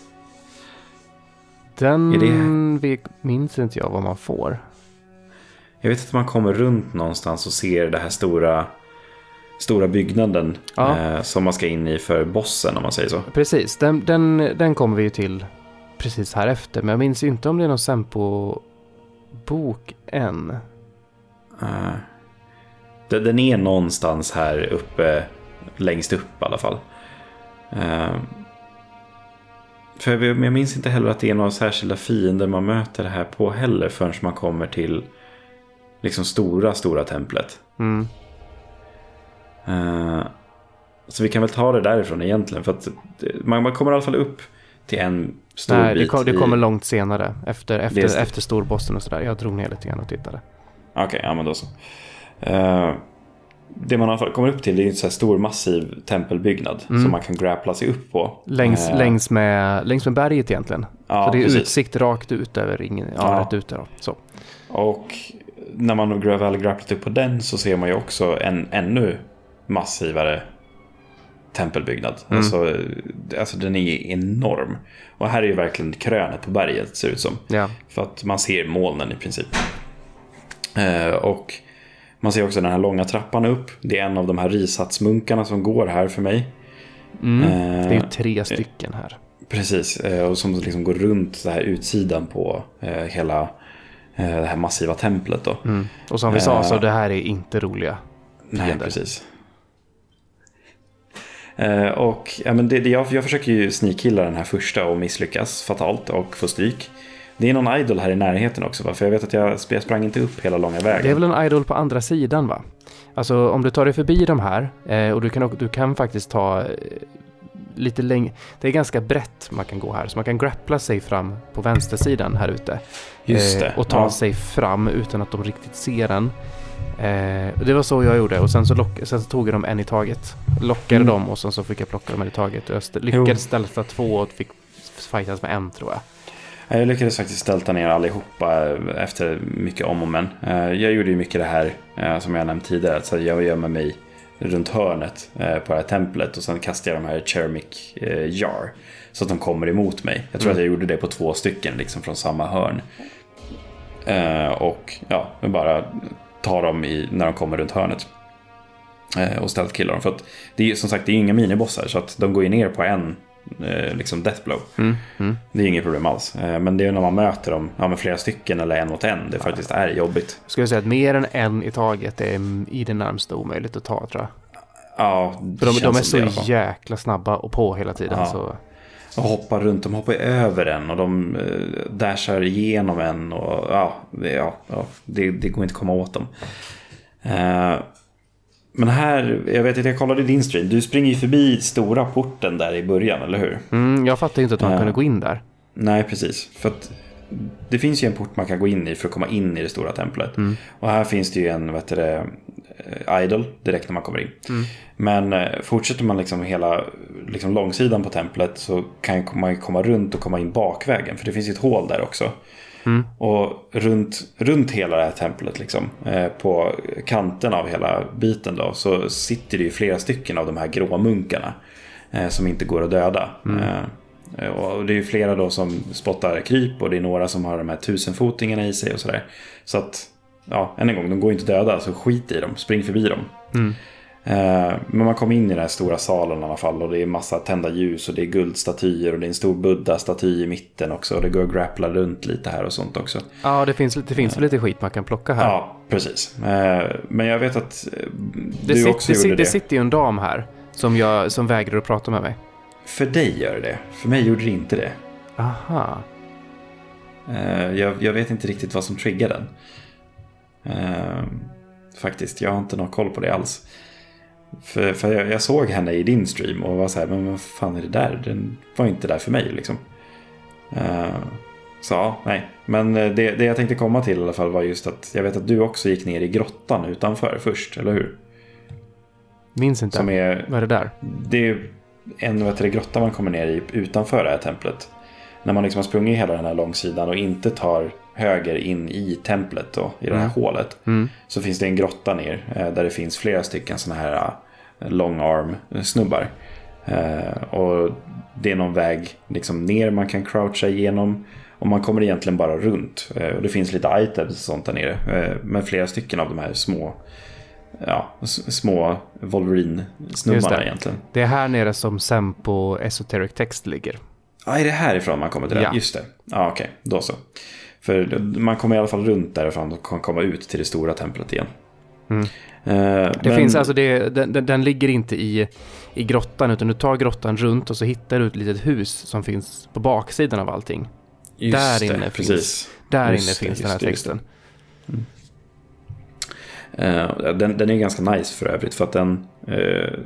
Den Är vi, minns inte jag vad man får. Jag vet att man kommer runt någonstans och ser det här stora, stora byggnaden Ja. eh, som man ska in i för bossen om man säger så. Precis, den, den, den kommer vi ju till precis här efter. Men jag minns inte om det är någon Sempo-bok än. Eh, den den är någonstans här uppe, längst upp i alla fall. Eh, för jag, minns inte heller att det är några särskilda fiender man möter det här på heller förrän man kommer till liksom stora, stora templet. Mm. Eh, så vi kan väl ta det därifrån egentligen. För att man, man kommer i alla fall upp till en stor Nej, det, bit. kom, det i- kommer långt senare. Efter, efter, efter storbossen och sådär. Jag drog ner lite grann och tittade. Okej, ja men då så. Eh, det man kommer upp till är en så här stor massiv tempelbyggnad. Mm. Som man kan grappla sig upp på. Längs, Eh, längs, med, längs med berget egentligen. Ja, så det är precis. utsikt rakt ut över ringen. Ja, Ja. rätt ut där. Så. Och när man väl grapplat upp på den så ser man ju också en ännu massivare tempelbyggnad. Mm. Alltså, eh, alltså den är enorm. Och här är ju verkligen krönet på berget ser det ut som. Ja. För att man ser molnen i princip. Eh, och man ser också den här långa trappan upp. Det är en av de här risatsmunkarna som går här för mig. Mm. Eh, Det är ju tre stycken här. Precis, eh, och som liksom går runt så här utsidan på eh, hela eh, det här massiva templet då. Mm. Och som vi sa, så det här är inte roliga. Nej, fiender. precis. Eh, och ja, men det, det, jag, jag försöker ju sneakkilla den här första och misslyckas fatalt och få stryk. Det är någon idol här i närheten också va? För jag vet att jag, jag sprang inte upp hela långa vägen. Det är väl en idol på andra sidan va? Alltså om du tar dig förbi de här eh, och du kan, du kan faktiskt ta eh, lite längre. Det är ganska brett man kan gå här. Så man kan grappla sig fram på vänstersidan här ute. Just det. Eh, och ta ja. sig fram utan att de riktigt ser och det var så jag gjorde och sen så, lock, sen så tog jag dem en i taget. Lockade Mm. dem och sen så fick jag plocka dem en i taget. Jag lyckades ställa två och fick fightas med en tror jag. Ja, Jag lyckades faktiskt stälta ner allihopa eh, efter mycket om och men. Eh, Jag gjorde ju mycket det här eh, som jag nämnt tidigare. Så jag gömmer mig runt hörnet eh, på det här templet och sen kastar jag de här Chermic eh, Jar. Så att de kommer emot mig. Jag tror Mm. att jag gjorde det på två stycken liksom från samma hörn. Eh, Och ja, bara tar dem i, när de kommer runt hörnet. Eh, Och ställt killar dem. För att det är ju som sagt det är inga minibossar så att de går ju ner på en eh, liksom death blow. Mm. Mm. Det är inget problem alls. Eh, Men det är när man möter dem, ja, med flera stycken eller en mot en, det faktiskt är jobbigt. Jag skulle säga att mer än en i taget är i det närmaste omöjligt att ta tror jag. Ja, För de, de är det så jäkla snabba och på hela tiden. Ja. Så. Och hoppar runt, de hoppar över en och de eh, dashar igenom en och ja, det, ja, ja det, det går inte att komma åt dem. Eh, Men här, jag vet att jag kollade din stream, du springer ju förbi stora porten där i början, eller hur? Mm, jag fattar ju inte att man Ja. kunde gå in där. Nej, precis. För att det finns ju en port man kan gå in i för att komma in i det stora templet. Mm. Och här finns det ju en vad det, eh, idol direkt när man kommer in. Men eh, fortsätter man liksom hela liksom långsidan på templet så kan man ju komma runt och komma in bakvägen. För det finns ju ett hål där också. Mm. Och runt, runt hela det här templet, liksom, eh, på kanten av hela biten då, så sitter det ju flera stycken av de här grå munkarna. Eh, som inte går att döda. Eh, och det är ju flera då som spottar kryp och det är några som har de här tusenfotingarna i sig och sådär. Så att, ja, än en gång, de går inte att döda, så skit i dem, spring förbi dem. Mm. Eh, Men man kommer in i den här stora salen i alla fall och det är massa tända ljus och det är guldstatyer och det är en stor buddha-staty i mitten också och det går att grappla runt lite här och sånt också. Ja, det finns, det finns väl lite skit man kan plocka här. Ja, precis. Eh, Men jag vet att eh, det, du sit, också det, gjorde sit, det. det sitter ju en dam här som, jag, som vägrar att prata med mig. För dig gör det För mig gjorde det inte det. Aha. Eh, Jag, jag vet inte riktigt vad som triggar den. Eh, Faktiskt, jag har inte någon koll på det alls. För, för jag, jag såg henne i din stream och var så här, men vad fan är det där? Den var inte där för mig liksom. Eh, Så ja, nej. Men eh, det, det jag tänkte komma till i alla fall var just att jag vet att du också gick ner i grottan utanför först, eller hur? Minns inte. Som är, Vad är det där? det är en vet du, grotta man kommer ner i utanför det här templet. När man liksom har sprungit hela den här långsidan och inte tar höger in i templet då, i det här Mm. hålet. Mm. Så finns det en grotta ner eh, där det finns flera stycken sådana här eh, long arm snubbar. Eh, och det är någon väg liksom ner man kan croucha igenom. Och man kommer egentligen bara runt. Och det finns lite items och sånt där nere. Med flera stycken av de här små ja, små Wolverine-snubbarna egentligen. Det är här nere som Sempo Esoteric Text ligger. Ja, är det härifrån man kommer till det? Ja. Just det. Ja, okej. Okay. Då så. För man kommer i alla fall runt därifrån och kan komma ut till det stora templet igen. Mm. Uh, det men... finns alltså, det, den, den, ligger inte i, i grottan utan du tar grottan runt och så hittar du ett litet hus som finns på baksidan av allting. Just där inne det, finns, precis. Där just inne finns det, den här texten. Mm. Uh, den, den, är ganska nice för övrigt för att den, uh,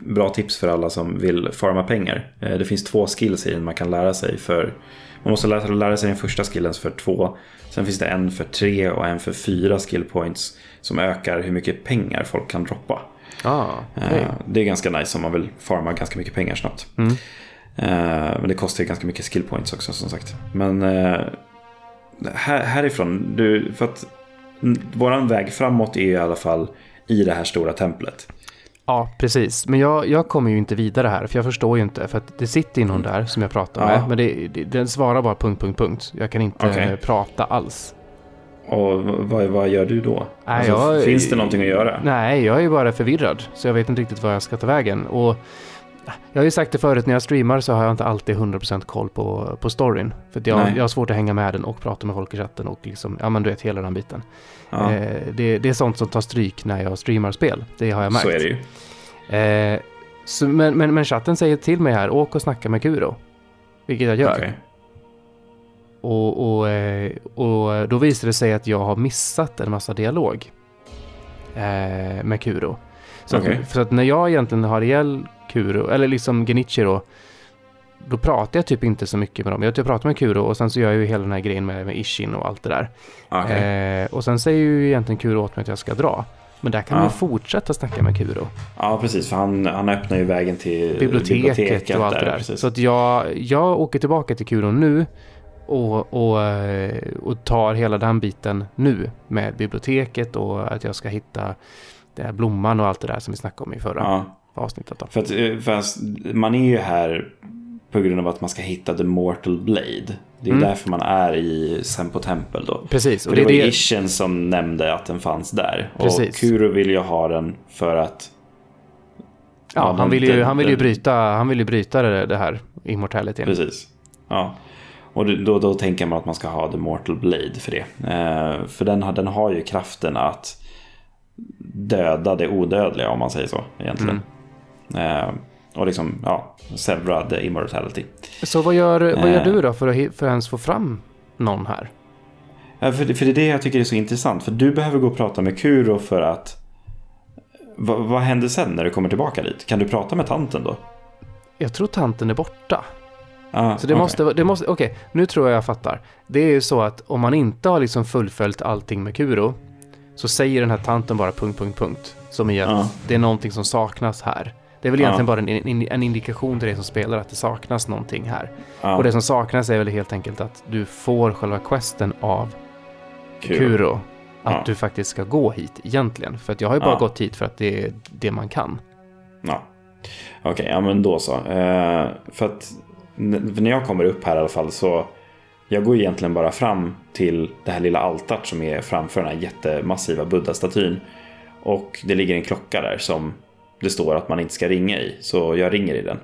bra tips för alla som vill farma pengar. Uh, det finns två skills i den man kan lära sig för, man måste lära, lära sig den första skillen för två, sen finns det en för tre och en för fyra skill points som ökar hur mycket pengar folk kan droppa. Ah, okay. det är ganska nice om man vill farma ganska mycket pengar snabbt. Mm. men det kostar ju ganska mycket skill points också som sagt. Men här, härifrån, du, för att våran väg framåt är i alla fall i det här stora templet. Ja, precis. Men jag, jag kommer ju inte vidare här, för jag förstår ju inte. För att det sitter någon där som jag pratar med, men det, det, den svarar bara punkt, punkt, punkt. Jag kan inte okay. prata alls. Och vad, vad gör du då? Nej, alltså, jag, finns det någonting att göra? Nej, jag är ju bara förvirrad. Så jag vet inte riktigt var jag ska ta vägen. Och jag har ju sagt det förut, när jag streamar så har jag inte alltid 100% koll på, på storyn. För jag, jag har svårt att hänga med den och prata med folk i chatten och liksom, ja men du vet hela den biten. Ja. Eh, det, det, är sånt som tar stryk när jag streamar spel, det har jag märkt. Så är det ju. Eh, så, men, men, men chatten säger till mig här, åk och snacka med Kuro. Vilket jag gör. Okay. Och, och, eh, och då visar det sig att jag har missat en massa dialog eh, med Kuro. Så, okay. att, så att när jag egentligen har ihjäl Kuro, eller liksom Genichiro, då pratar jag typ inte så mycket med dem. Jag, pratar med Kuro och sen så gör jag ju hela den här grejen med, med Ishin och allt det där. Okay. Eh, och sen säger ju egentligen Kuro åt mig att jag ska dra. Men där kan ja. man fortsätta snacka med Kuro. Ja, precis. För han, han öppnar ju vägen till biblioteket, biblioteket och allt där, det där. Precis. Så att jag, jag åker tillbaka till Kuro nu och, och, eh, och tar hela den biten nu med biblioteket och att jag ska hitta det här blomman och allt det där som vi snackade om i förra ja. Avsnittet. Då. För, att, eh, för man är ju här på grund av att man ska hitta The Mortal Blade. Det är mm. därför man är i Sempo Tempel då. Precis. Och det, det var det... Ishen som nämnde att den fanns där. Precis. Och Kuro vill ju ha den för att... Ja, ja han, vill ju, han, vill ju bryta, han vill ju bryta det, det här immortaliteten. Precis. Ja. Och då, då tänker man att man ska ha The Mortal Blade för det. Eh, för den, den har ju kraften att döda det odödliga om man säger så egentligen. Mm. Eh, och liksom, ja, sevra the immortality. Så vad gör, vad gör eh. du då för att, för att ens få fram någon här? För, för det är det jag tycker är så intressant. För du behöver gå och prata med Kuro för att... Vad, vad händer sen när du kommer tillbaka dit? Kan du prata med tanten då? Jag tror tanten är borta. Ah, så det okay. måste, det måste, okej, okay, nu tror jag jag fattar. Det är ju så att om man inte har liksom fullföljt allting med Kuro så säger den här tanten bara punkt, punkt, punkt. Som i att ah. det är någonting som saknas här. Det är väl egentligen bara en, en, indikation till dig som spelar att det saknas någonting här. Och det som saknas är väl helt enkelt att du får själva questen av Kuro. Kuro att du faktiskt ska gå hit egentligen. För att jag har ju bara gått hit för att det är det man kan. Ja, okej, okay, ja men då så. Uh, för att när jag kommer upp här i alla fall så jag går egentligen bara fram till det här lilla altaret som är framför den här jättemassiva buddha-statyn. Och det ligger en klocka där som det står att man inte ska ringa i. Så jag ringer i den.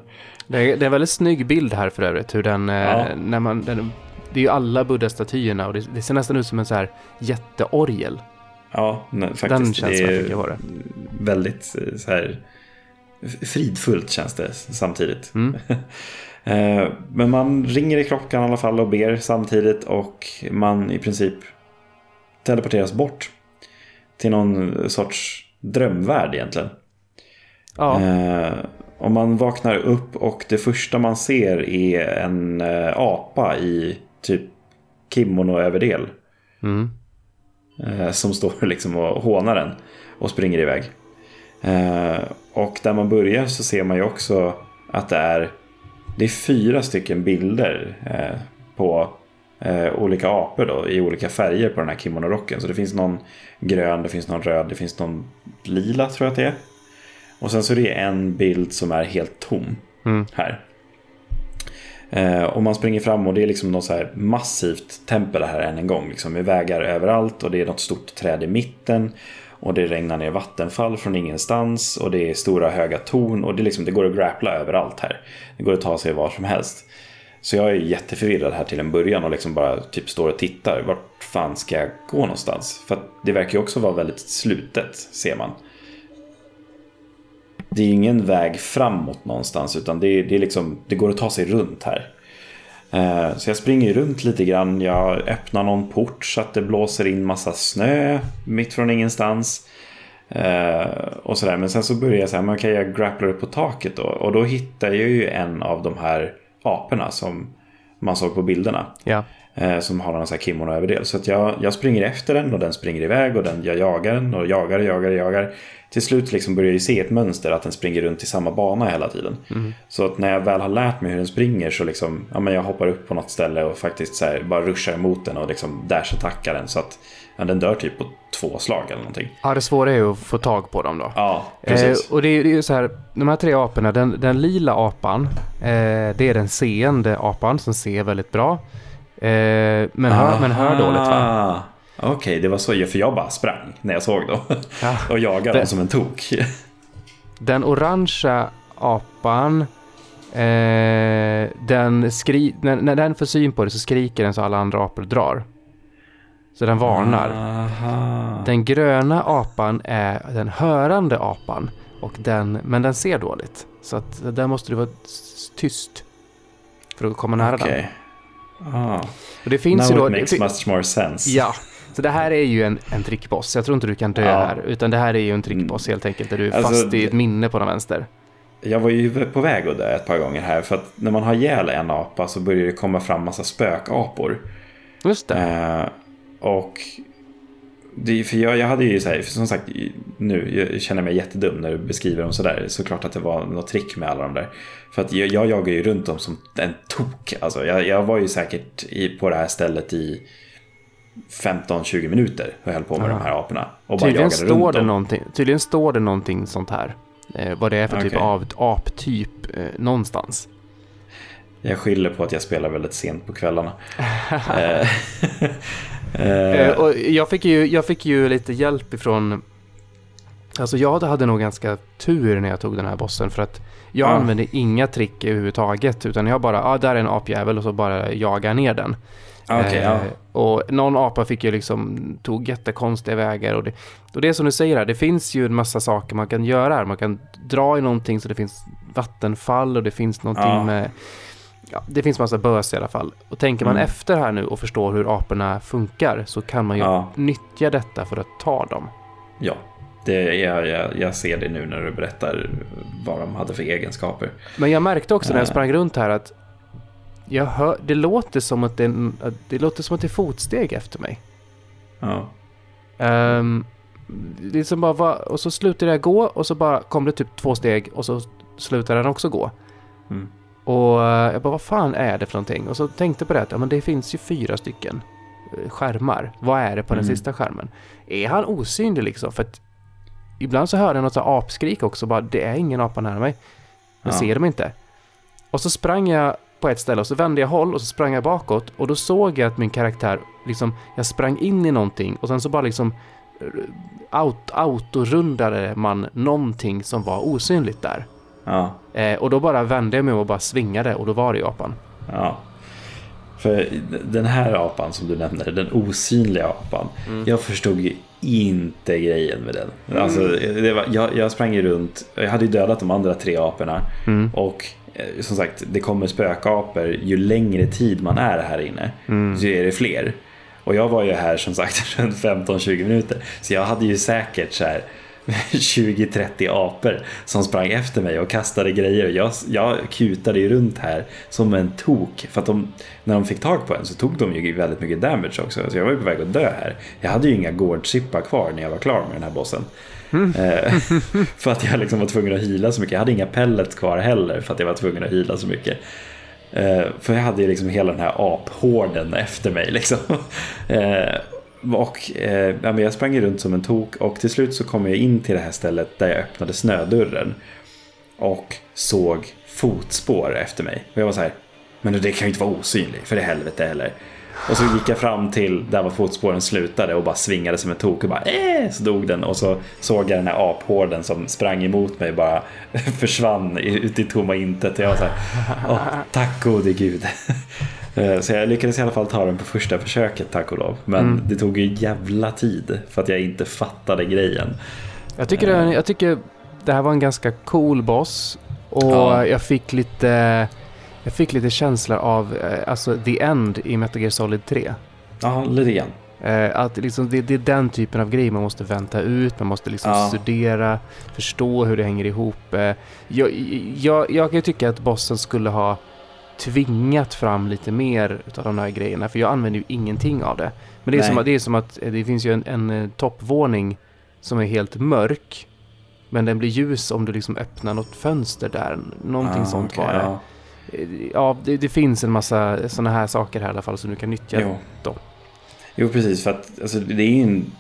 Det är, det är en väldigt snygg bild här för övrigt. Hur den, eh, ja. när man, den, det är ju alla buddha-statyerna och det, det, ser nästan ut som en så här jätteorgel. Ja, nej, faktiskt. Den känslan fick jag det. Väldigt eh, så här fridfullt känns det samtidigt. Mm. *laughs* Eh, men man ringer i klockan i alla fall och ber samtidigt och man i princip teleporteras bort till någon sorts drömvärld egentligen. Ja. Eh, om man vaknar upp och det första man ser är en eh, apa i typ kimono-överdel. Mm. Eh, som står *laughs* liksom och hånar den och springer iväg. Eh, och där man börjar så ser man ju också att det är, det är fyra stycken bilder eh, på eh, olika apor då, i olika färger på den här kimono-rocken. Så det finns någon grön, det finns någon röd, det finns någon lila tror jag att det är. Och sen så är det en bild som är helt tom mm. här. Eh, och man springer fram och det är liksom något så här massivt tempel här än en gång. Liksom, med vägar överallt och det är något stort träd i mitten. Och det regnar ner vattenfall från ingenstans och det är stora höga torn och det, liksom, det går att grappla överallt här. Det går att ta sig var som helst. Så jag är jätteförvirrad här till en början och liksom bara typ står och tittar. Vart fan ska jag gå någonstans? För det verkar ju också vara väldigt slutet, ser man. Det är ingen väg framåt någonstans utan det, är, det, är liksom, det går att ta sig runt här. Eh, så jag springer runt lite grann. Jag öppnar någon port så att det blåser in massa snö mitt från ingenstans. Eh, och sådär. Men sen så börjar jag säga, men okej jag grapplar upp på taket då. Och då hittar jag ju en av de här aporna som man såg på bilderna. Ja. Eh, som har en sån här kimono-överdel. Så att jag, jag springer efter den och den springer iväg och den, jag jagar den och jagar, jagar, jagar. Till slut liksom börjar jag se ett mönster att den springer runt i samma bana hela tiden. Mm. Så att när jag väl har lärt mig hur den springer så liksom, ja, men jag hoppar upp på något ställe och faktiskt så här, bara ruschar emot den och liksom dash-attackar den. Så att ja, den dör typ på två slag eller någonting. Ja, det svåra är ju att få tag på dem då. Ja, precis. Eh, och det är ju så här, de här tre aporna, den, den lila apan, eh, det är den seende apan som ser väldigt bra. Eh, men, hör, men hör dåligt va? Okej, okay, det var så. För jag bara sprang när jag såg dem. Ja. *laughs* och jagade Det- dem som en tok. *laughs* Den orangea apan, eh, den skri när, när den får syn på det så skriker den så alla andra apor drar. Så den varnar. Aha. Den gröna apan är den hörande apan. Och den, men den ser dåligt. Så att där måste du vara tyst. För att komma nära den. Ah. Och det finns Now ju då... it makes det much more sense. Ja, så det här är ju en, en trickboss. Jag tror inte du kan dö Ja. här. Utan det här är ju en trickboss helt enkelt. Där du är Alltså, fast i ett minne på den vänster. Jag var ju på väg att dö ett par gånger här. För att när man har ihjäl en apa så börjar det komma fram massa spökapor. Just det. Eh, och det, för jag, jag hade ju så här, som sagt, nu jag känner mig jättedum när du beskriver dem sådär. Såklart att det var något trick med alla de där. För att jag, jag jagar ju runt dem som en tok. Alltså, jag, jag var ju säkert i, på det här stället i 15-20 minuter och höll på med Aha. de här aporna. Och Tydligen står, runt det dem. någonting, tydligen står det någonting sånt här. Eh, vad det är för typ Okej. av aptyp eh, någonstans. Jag skyller på att jag spelar väldigt sent på kvällarna. *laughs* Eh, Eh, och jag, fick ju, jag fick ju lite hjälp ifrån... Alltså jag hade nog ganska tur när jag tog den här bossen för att jag Ja. använde inga trick överhuvudtaget utan jag bara, ja ah, där är en apjävel och så bara jagar ner den. Okej, ja. Eh, och någon apa fick ju liksom, tog jättekonstiga vägar och det, och det är som du säger här, det finns ju en massa saker man kan göra här. Man kan dra i någonting så det finns vattenfall och det finns någonting Ja. med, ja, det finns massa bös i alla fall. Och tänker man Mm. efter här nu och förstår hur aporna funkar så kan man ju Ja. nyttja detta för att ta dem. Ja, det, jag, jag, jag ser det nu när du berättar vad de hade för egenskaper. Men jag märkte också när jag Eh. sprang runt här att jag hör, det låter som att det, är det låter som att det är fotsteg efter mig. Ja, Um, liksom bara, va, och så slutade jag gå och så bara kom det typ två steg och så slutade den också gå. Mm. Och eh, jag bara, vad fan är det för någonting? Och så tänkte jag på det att ja, men det finns ju fyra stycken eh, skärmar. Vad är det på den Mm. sista skärmen? Är han osynlig liksom? För att ibland så hör jag något så apskrik också. Bara, det är ingen apa nära mig. Jag Ja. ser dem inte. Och så sprang jag på ett ställe och så vände jag håll och så sprang jag bakåt och då såg jag att min karaktär, liksom, jag sprang in i någonting och sen så bara liksom eh, aut, autorundade man någonting som var osynligt där. ja, Eh, och då bara vände jag mig och bara svingade och då var det apan. ja. För den här apan som du nämner, den osynliga apan. Mm. Jag förstod ju inte grejen med den. Alltså, det var, jag, jag sprang ju runt, jag hade ju dödat de andra tre aporna. Mm. Och eh, som sagt, det kommer spökapor ju längre tid man är här inne. Mm. Så är det fler. Och jag var ju här som sagt *laughs* runt 15-20 minuter. Så jag hade ju säkert så här *laughs* 20-30 apor som sprang efter mig och kastade grejer. Jag, jag kutade ju runt här som en tok. För att de, när de fick tag på en så tog de ju väldigt mycket damage också. Så jag var ju på väg att dö här. Jag hade ju inga gårdchippar kvar när jag var klar med den här bossen. Eh, *laughs* för att jag liksom var tvungen att hila så mycket. Jag hade inga pellets kvar heller för att jag var tvungen att hila så mycket. Eh, för jag hade ju liksom hela den här aphorden efter mig. Liksom. *laughs* Och eh, jag sprang ju runt som en tok och till slut så kom jag in till det här stället där jag öppnade snödörren. Och såg fotspår efter mig. Och jag var så här, men det kan ju inte vara osynlig för det helvete heller. Och så gick jag fram till där var fotspåren slutade och bara svingade som en tok och bara äh, så dog den. Och så såg jag den här aphården som sprang emot mig bara *laughs* försvann ut i tomma intet. Och jag var så här, Åh, tack gode gud. *laughs* Eh, så jag lyckades i alla fall ta den på första försöket tack och lov. Men mm. det tog ju jävla tid för att jag inte fattade grejen. Jag tycker, det, jag tycker det här var en ganska cool boss. Och ja. jag fick lite jag fick lite känsla av eh, alltså The End i Metal Gear Solid 3. Ja, lite grann. Eh, att liksom det, det, är den typen av grej man måste vänta ut, man måste liksom ja. studera, förstå hur det hänger ihop. Eh, jag, jag, jag kan ju tycka att bossen skulle ha tvingat fram lite mer av de här grejerna, för jag använder ju ingenting av det. Men det är, som, det är som att det finns ju en, en toppvåning som är helt mörk, men den blir ljus om du liksom öppnar något fönster där. Någonting ah, sånt okay, var det. Ja ja, det, det, finns en massa sådana här saker här i alla fall som du kan nyttja. Jo, då. jo precis. För att alltså, det är ju en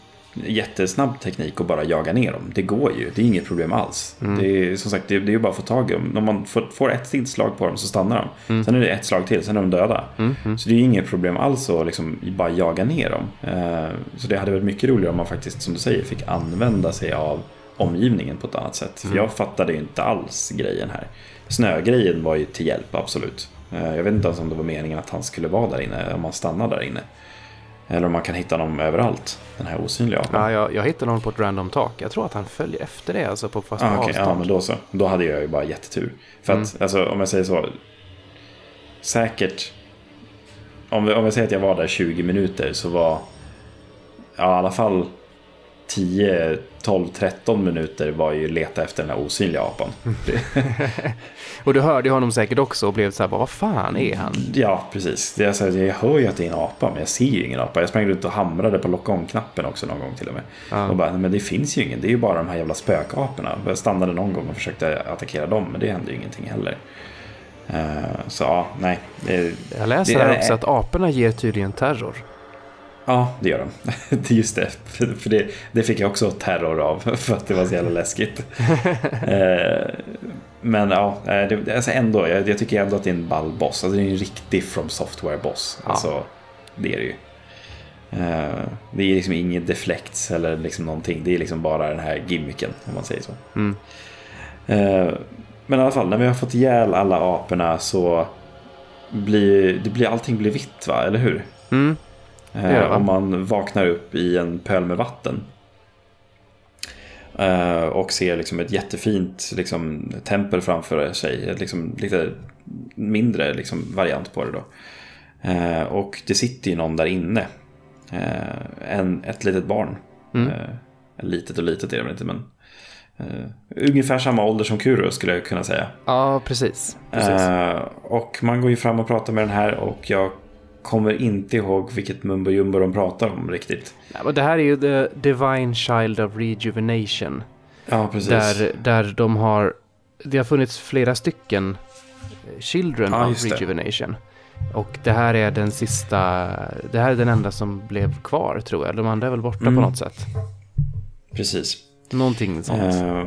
jättesnabb teknik att bara jaga ner dem. Det går ju. Det är inget problem alls. Mm. Det är som sagt, det, är ju bara att få tag i dem. Om man får, får ett slag på dem så stannar de. Mm. Sen är det ett slag till, sen är de döda. Mm. mm. Så det är inget problem alls att liksom bara jaga ner dem. Eh, så det hade varit mycket roligare om man faktiskt, som du säger, fick använda sig av omgivningen på ett annat sätt. För mm. jag fattade ju inte alls grejen här. Snögrejen var ju till hjälp, absolut. Eh, jag vet inte ens om det var meningen att han skulle vara där inne, om han stannar där inne. Eller om man kan hitta honom överallt, den här osynliga apan. Ja, jag, jag hittade honom på ett random tak. Jag tror att han följer efter det, alltså på fast ah, okay. avstånd. Ja, men då så. Då hade jag ju bara jättetur. För att, mm. alltså, om jag säger så. Säkert. Om om vi säger att jag var där 20 minuter så var. Ja, i alla fall 10, 12, 13 minuter var ju leta efter den här osynliga apan. *laughs* *laughs* och du hörde honom säkert också och blev så här, vad fan är han? Ja, precis. Det är så här, jag hör ju att det är en apa, men jag ser ju ingen apa. Jag sprang ut och hamrade på locka om-knappen också någon gång till och med. Ja. Och bara, men det finns ju ingen, det är ju bara de här jävla spökaporna. Jag stannade någon gång och försökte attackera dem, men det hände ju ingenting heller. Uh, så ja, nej. Det, jag läser här också att aporna ger tydligen terror. Ja, det gör de. Det *laughs* är just det. För det, det fick jag också terror av *laughs* för att det var så jävla läskigt. *laughs* Eh, men ja, eh, det, alltså ändå, jag, jag, tycker ändå att det är en ball boss. Alltså det är en riktig From Software-boss. Ja. Alltså, det är det ju. Eh, det är liksom inget deflects eller liksom någonting. Det är liksom bara den här gimmicken, om man säger så. Mm. Men i alla fall, när vi har fått ihjäl alla aporna så blir, det blir allting blir vitt, va? Eller hur? Mm. Eh, om man vaknar upp i en pöl med vatten. Eh, och ser liksom ett jättefint liksom, tempel framför sig. Liksom, lite mindre liksom, variant på det då. Eh, och det sitter ju någon där inne. Eh, en, ett litet barn. Mm. Litet och litet är det väl inte men. Ungefär samma ålder som Kuro skulle jag kunna säga. Ja, precis. precis. Och man går ju fram och pratar med den här och jag kommer inte ihåg vilket mumbo jumbo de pratar om riktigt. Det här är ju The Divine Child of Rejuvenation. Ja, precis. Där, där de har... Det har funnits flera stycken eh, Children ja, of Rejuvenation. Och det här är den sista... Det här är den enda som blev kvar, tror jag. De andra är väl borta mm. på något sätt. Precis. Någonting sånt. Uh,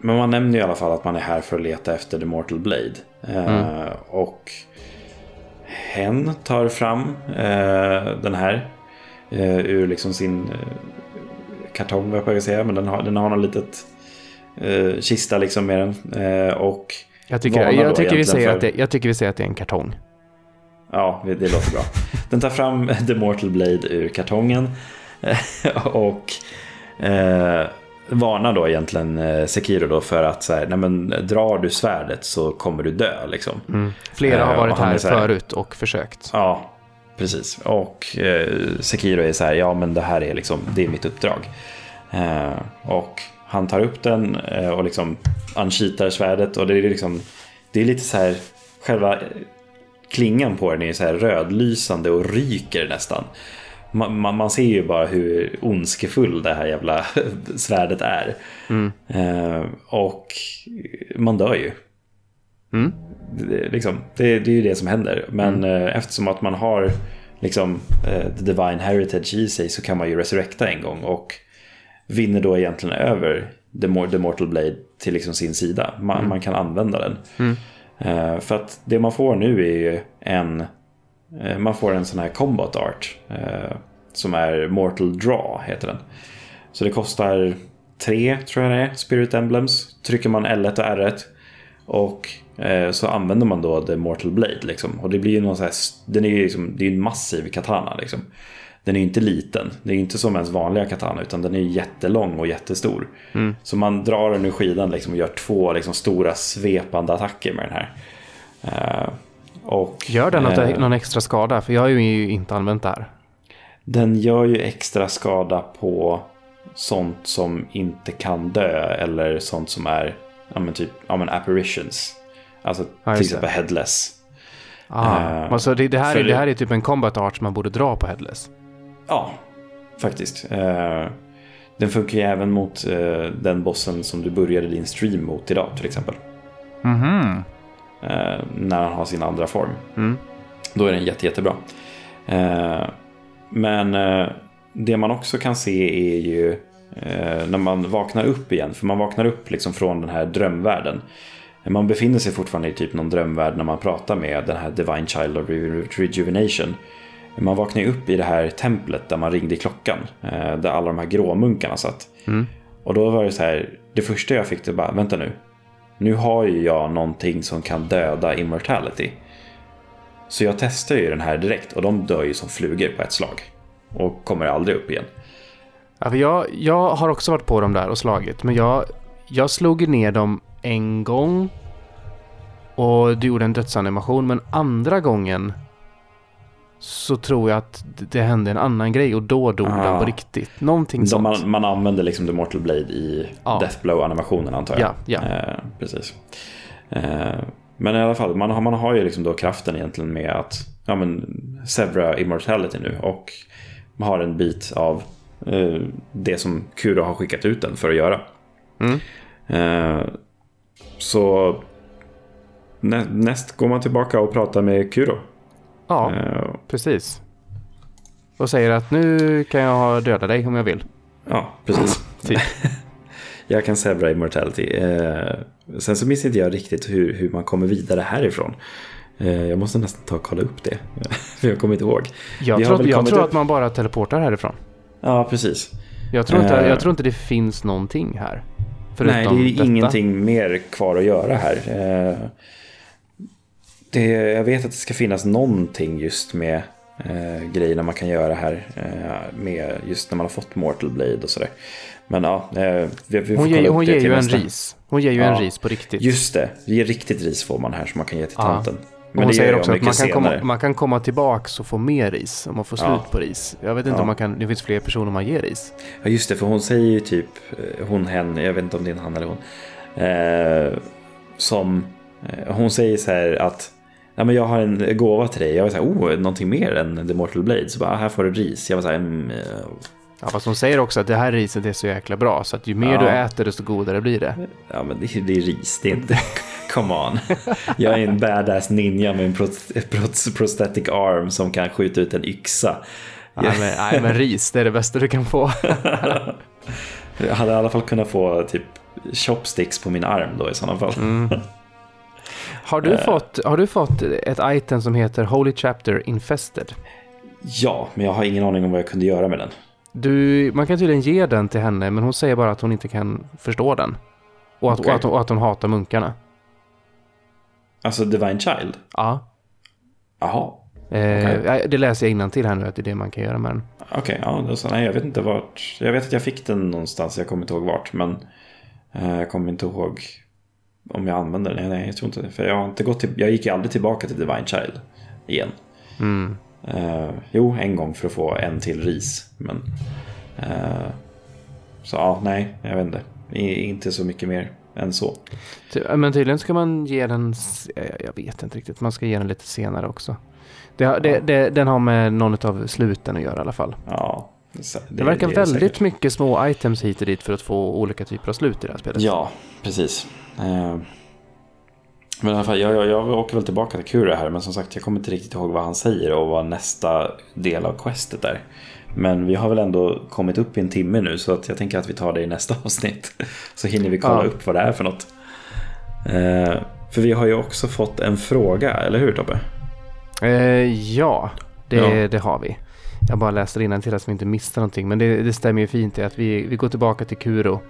men man nämner i alla fall att man är här för att leta efter The Mortal Blade. Uh, mm. Och hen tar fram eh, den här eh, ur liksom sin eh, kartong, vad jag på säga. Men den har, den har något litet kista liksom med den. Och jag tycker, jag, tycker vi säger för... att det, jag tycker vi säger att det är en kartong. Ja, det låter bra. Den tar fram *laughs* The Mortal Blade ur kartongen. *laughs* och eh, varnar då egentligen eh, Sekiro då för att så här, nej men, drar du svärdet så kommer du dö. Liksom. Mm. Flera har eh, varit här, här förut och försökt. Ja, precis. Och eh, Sekiro är så här, ja men det här är liksom, det är mitt uppdrag. Eh, och han tar upp den och liksom uncheatar svärdet och det är liksom, det är lite så här, själva klingan på den är så här rödlysande och ryker nästan man, man, man, ser ju bara hur ondskefull det här jävla *laughs* svärdet är. Mm. Eh, och man dör ju. Mm. Det, liksom, det, det, är ju det som händer. Men mm. eh, eftersom att man har liksom, eh, the divine heritage i sig så kan man ju resurrecta en gång. Och vinner då egentligen över the, the mortal blade till liksom sin sida. Man, mm. man kan använda den. Mm. Eh, för att det man får nu är ju en... Eh, man får en sån här combat art. Eh, som är Mortal Draw heter den. Så det kostar tre, tror jag det är, Spirit Emblems. Trycker man L1 och R1. Och eh, så använder man då The Mortal Blade. Liksom. Och det blir ju någon så här, den är ju liksom, det är en massiv katana. Liksom. Den är ju inte liten. Det är inte som ens vanliga katana. Utan den är jättelång och jättestor. Mm. Så man drar den ur skidan liksom, och gör två liksom, stora svepande attacker med den här. Eh, och, Gör den något, eh, någon extra skada? För jag har ju inte använt det här. Den gör ju extra skada på sånt som inte kan dö eller sånt som är ja, men typ ja, men apparitions. Alltså Ja, till det. exempel headless. Ah, Eh, alltså det, det, här är, det här är typ en combat art som man borde dra på Headless. Ja, faktiskt. Eh, den funkar ju även mot eh, den bossen som du började din stream mot idag till exempel. Mhm. Eh, när han har sin andra form. Mm. Då är den jätte, jättebra. Eh, men eh, det man också kan se är ju eh, när man vaknar upp igen. För man vaknar upp liksom från den här drömvärlden. Man befinner sig fortfarande i typ någon drömvärld när man pratar med den här Divine Child of Re- Rejuvenation. Man vaknar upp i det här templet där man ringde i klockan. eh, Där alla de här gråmunkarna satt. Mm. Och då var det så här, det första jag fick det bara, vänta nu. Nu har ju jag någonting som kan döda immortality. Så jag testar ju den här direkt och de dör ju som flugor på ett slag. Och kommer aldrig upp igen. Ja, jag, jag har också varit på dem där och slagit. Men jag, jag slog ju ner dem en gång. Och du gjorde en dödsanimation. Men andra gången så tror jag att det- hände en annan grej och då dog Ah. den på riktigt. Någonting sånt. man, man använder liksom The Mortal Blade i Ja. Deathblow-animationen antar jag. Ja, ja. Eh, precis. Eh, men i alla fall, man har, man har ju liksom då kraften egentligen med att ja, men, sevra immortality nu. Och man har en bit av eh, det som Kuro har skickat ut den för att göra. Mm. Eh, så nä, näst går man tillbaka och pratar med Kuro. Ja, Eh, precis. Och säger att nu kan jag döda dig om jag vill. ja, precis. Typ. *laughs* Jag kan sevra immortality. Eh, sen så minns inte jag riktigt hur, hur man kommer vidare härifrån. Eh, jag måste nästan ta och kolla upp det. *laughs* För jag kommer inte ihåg. Jag, Vi tror, väl jag tror upp- att man bara teleportar härifrån. Ja, precis. Jag tror, inte, jag tror inte det finns någonting här. Förutom Nej, det är detta. ingenting mer kvar att göra här. Det, jag vet att det ska finnas någonting just med eh, grejerna man kan göra här. Eh, med just när man har fått Mortal Blade och sådär. Men ja, eh, vi, vi får Hon kolla ger, upp hon det ger till ju en ris. Hon ger ju Ja. en ris på riktigt. Just det, är riktigt ris får man här som man kan ge till Ja. tanten. Och hon säger också att man kan, komma, man kan komma tillbaks och få mer ris om man får slut Ja. på ris. Jag vet inte Ja. om man kan, det finns fler personer man ger ris. Ja just det, för hon säger ju typ, eh, hon, hen, jag vet inte om det är en han eller hon. Eh, som, eh, hon säger så här att Ja, men jag har en gåva till dig. Jag var så här, oh, någonting mer än The Mortal Blade. Så bara, "Ah, här får du ris. Jag var så här, mm, eh, Ja, fast hon säger också att det här riset är så jäkla bra så att ju mer Ja. du äter desto godare blir det. ja men det, det är ris. Det är inte, *laughs* come on. Jag är en badass ninja med en pro- pro- prosthetic arm som kan skjuta ut en yxa. Nej, men, *laughs* nej, men ris, det är det bästa du kan få. Jag hade i alla fall kunnat få typ chopsticks på min arm då i sådana fall. Mm. Har, du Eh. fått, har du fått ett item som heter Holy Chapter Infested? Ja, men jag har ingen aning om vad jag kunde göra med den. Du, man kan tydligen ge den till henne, men hon säger bara att hon inte kan förstå den. Och att, Okej. och att, och att hon hatar munkarna. Alltså Divine Child? Ja. Jaha. Eh, ja, Det läser jag till här nu, att det är det man kan göra med den. Okej, ja, så, nej, jag vet inte vart. Jag vet att jag fick den någonstans, jag kommer inte ihåg vart. Men eh, jag kommer inte ihåg om jag använde den. Nej, jag tror inte det. För jag har inte gått till, jag gick ju aldrig tillbaka till Divine Child igen. Mm. Eh, jo, en gång för att få en till ris. Men, eh, så ja, nej, jag vet inte. I, inte så mycket mer än så. Men tydligen ska man ge den, jag vet inte riktigt, man ska ge den lite senare också. Det, har- det, Ja. det, den har med någon av sluten att göra i alla fall. Ja, det, Det, verkar är väldigt säkert. mycket små items hit och dit för att få olika typer av slut i det här spelet. Ja, precis. Eh, Men i alla fall, jag, jag, jag åker väl tillbaka till Kura här, men som sagt jag kommer inte riktigt ihåg vad han säger och vad nästa del av questet är. Men vi har väl ändå kommit upp i en timme nu så att jag tänker att vi tar det i nästa *laughs* avsnitt. Så hinner vi kolla Ja. upp vad det är för något. Eh, för vi har ju också fått en fråga, eller hur Tobbe? Eh, ja, det, Ja. det har vi. Jag bara innan till att vi inte missar någonting. Men det, det stämmer ju fint i att vi, vi går tillbaka till Kuro.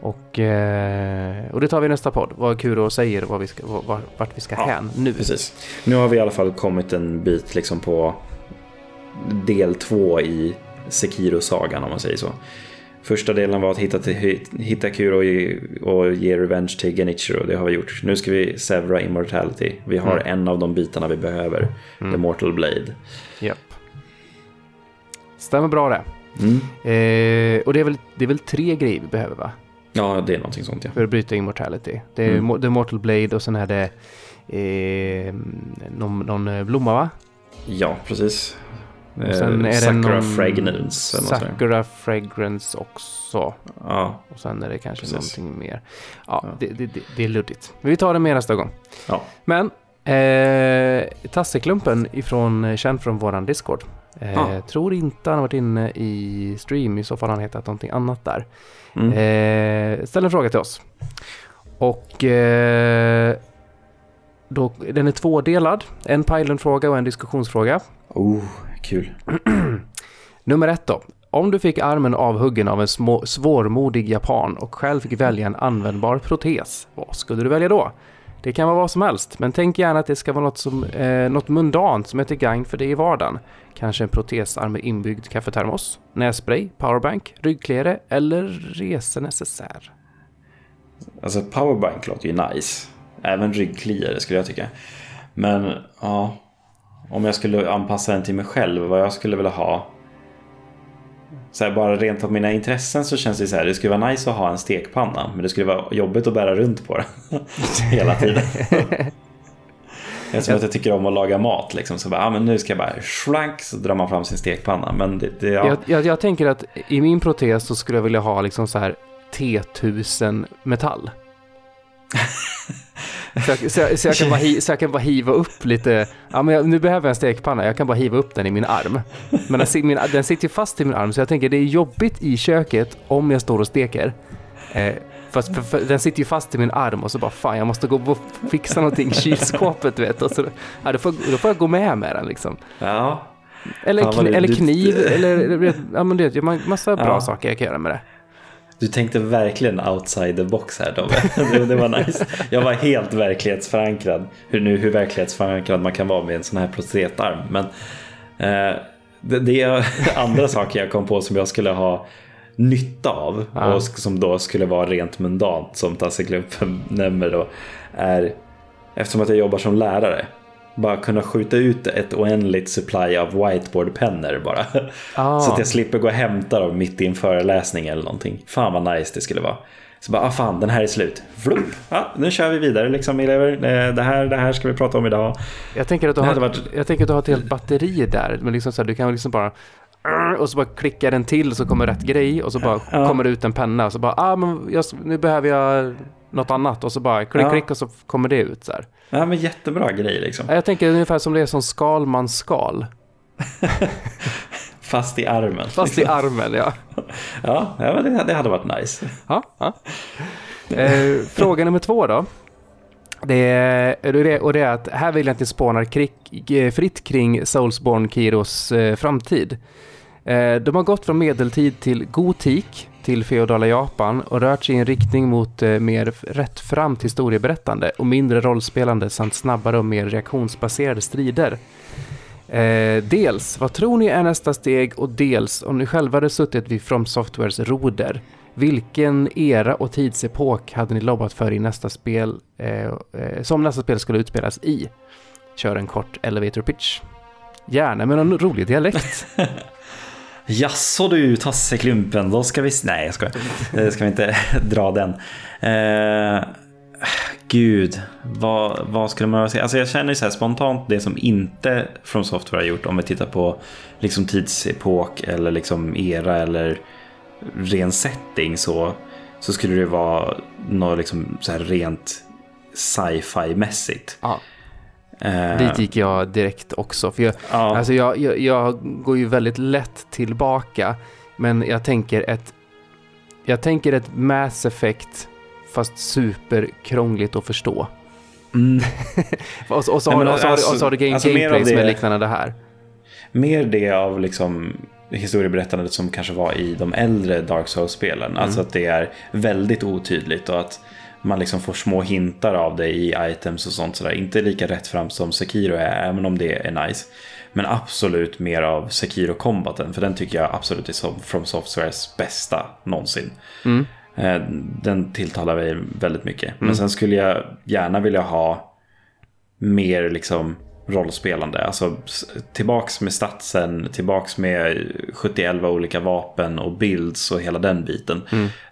Och, eh, och det tar vi i nästa podd. Vad Kuro säger och vad vi ska, vad- vart, vi ska Ja, hän nu. Precis. Nu har vi i alla fall kommit en bit liksom på del två i Sekiro-sagan om man säger så. Första delen var att hitta, till, hitta Kuro i, och ge revenge till Genichiro. Det har vi gjort. Nu ska vi sevra immortality. Vi har Mm. en av de bitarna vi behöver. The Mortal Blade. Japp. Stämmer bra det. Mm. Eh, och det är, väl, det är väl tre grejer vi behöver va? Ja, det är någonting sånt ja. För att bryta immortality. Det är Mm. The Mortal Blade och sen är det eh, någon, någon eh, blomma va? Ja, precis. Och sen är det någon Fragrance. Sakura Fragrance också. Ja, Och sen är det kanske Precis. någonting mer. Ja, Ja. Det, det, det, är luddigt. Men vi tar det med nästa gång. ja. Men eh, Tasseklumpen ifrån, eh, känd från våran Discord. Eh, Ah. Tror inte han har varit inne i stream, i så fall har han hetat någonting annat där. Mm. Eh, ställ en fråga till oss. Och eh, då, den är tvådelad. En pilotfråga och en diskussionsfråga. Oh, kul. *clears throat* Nummer ett då. Om du fick armen avhuggen av en små, svårmodig japan och själv fick välja en användbar protes, vad skulle du välja då? Det kan vara vad som helst, men tänk gärna att det ska vara något, som, eh, något mundant som är till gagn för dig i vardagen. Kanske en protesarm med inbyggd kaffetermos, nässpray, powerbank, ryggkläde eller resenecessär. Alltså powerbank låter ju nice. Även ryggkliare skulle jag tycka. Men ja, om jag skulle anpassa den till mig själv, vad jag skulle vilja ha. Så här, bara rent av mina intressen så känns det så här, det skulle vara nice att ha en stekpanna. Men det skulle vara jobbigt att bära runt på den *laughs* hela tiden. Eftersom att jag tycker om att laga mat liksom. Så bara, ah, men nu ska jag bara schlank så drar man fram sin stekpanna. Men det, det ja. Jag, jag, jag tänker att i min protes så skulle jag vilja ha liksom så här T1000 metall. Så jag, så, jag, så, jag kan bara så jag kan bara hiva upp lite, ja men nu behöver jag en stekpanna, jag kan bara hiva upp den i min arm. Men den, min, den sitter ju fast i min arm så jag tänker det är jobbigt i köket om jag står och steker. Eh, fast för, för, den sitter ju fast i min arm och så bara fan jag måste gå och fixa någonting i kylskåpet vet. Och så, ja, då, får, då får jag gå med med den liksom. ja. Eller, du- eller kniv, eller ja men det är massa bra Ja. saker jag kan göra med det. Du tänkte verkligen outside the box här Tobbe. *laughs* det, var nice. Jag var helt verklighetsförankrad. Hur, nu, hur verklighetsförankrad man kan vara med en sån här prostetarm. Men eh, det, det är *laughs* andra saker jag kom på som jag skulle ha nytta av. Ja. Och som då skulle vara rent mundant som Tasse Klumpen *laughs* nämner då. Är, eftersom att jag jobbar som lärare. Bara kunna skjuta ut ett oändligt supply av whiteboardpennor bara. Ah. Så att jag slipper gå och hämta dem mitt i en föreläsning eller någonting. Fan vad nice det skulle vara. Så bara, ah fan den här är slut. Vlup. Ja, nu kör vi vidare liksom elever. Eh, Det här, det här ska vi prata om idag. Jag tänker att du har, varit- jag tänker att du har ett helt batteri där. Men liksom så här, du kan liksom bara och så bara klicka den till så kommer rätt grej och så bara Ja. kommer det ut en penna och så bara ah, men jag, nu behöver jag något annat och så bara klick Ja. klick och så kommer det ut så här. Ja men jättebra grej liksom. Jag tänker ungefär som det är som Skalmans skal. *laughs* Fast i armen. Fast i liksom. armen ja. *laughs* Ja, det, det hade varit nice. ja, ja. Eh, fråga nummer två då. Det är, och det- är att här vill jag inte spåna krig, eh, fritt kring Soulsborne Kiros eh, framtid. Eh, de har gått från medeltid till gotik till feodala Japan och rört sig i en riktning mot eh, mer rättframt historieberättande och mindre rollspelande samt snabbare och mer reaktionsbaserade strider. Eh, dels, vad tror ni är nästa steg? Och dels, om ni själva hade suttit vid From Softwares roder, vilken era och tidsepok hade ni lobbat för i nästa spel, eh, eh, som nästa spel skulle utspelas i? Kör en kort elevator pitch. Gärna med någon rolig dialekt. *laughs* Jaså du Tasseklumpen, då ska vi... Nej jag skojar. Eh, ska vi inte *laughs* dra den. Eh, gud, vad, vad skulle man säga? Alltså jag känner så här spontant det som inte From Software har gjort om vi tittar på liksom tidsepok eller liksom era eller ren setting så, så skulle det vara något liksom så här rent sci-fi-mässigt. Ah. Eh, dit gick jag direkt också. För jag, ja, Alltså jag, jag, jag går ju väldigt lätt tillbaka, men jag tänker ett, jag tänker ett Mass Effect fast superkrångligt att förstå. Mm. *laughs* och, så, och, så, Nej, har, och, så, alltså- och så har du game, alltså gameplay som är liknande det här. Mer det av liksom historieberättandet som kanske var i de äldre Dark Souls-spelen. Alltså att det är väldigt otydligt och att man liksom får små hintar av det i items och sånt sådär. Inte lika rätt fram som Sekiro är, även om det är nice. Men absolut mer av Sekiro-kombaten, för den tycker jag absolut är som From Softwares bästa någonsin. Mm. Eh, Den tilltalar mig väldigt mycket. Men sen skulle jag gärna vilja ha mer liksom rollspelande. Alltså tillbaks med statsen, tillbaks med 70 olika vapen och builds och hela den biten.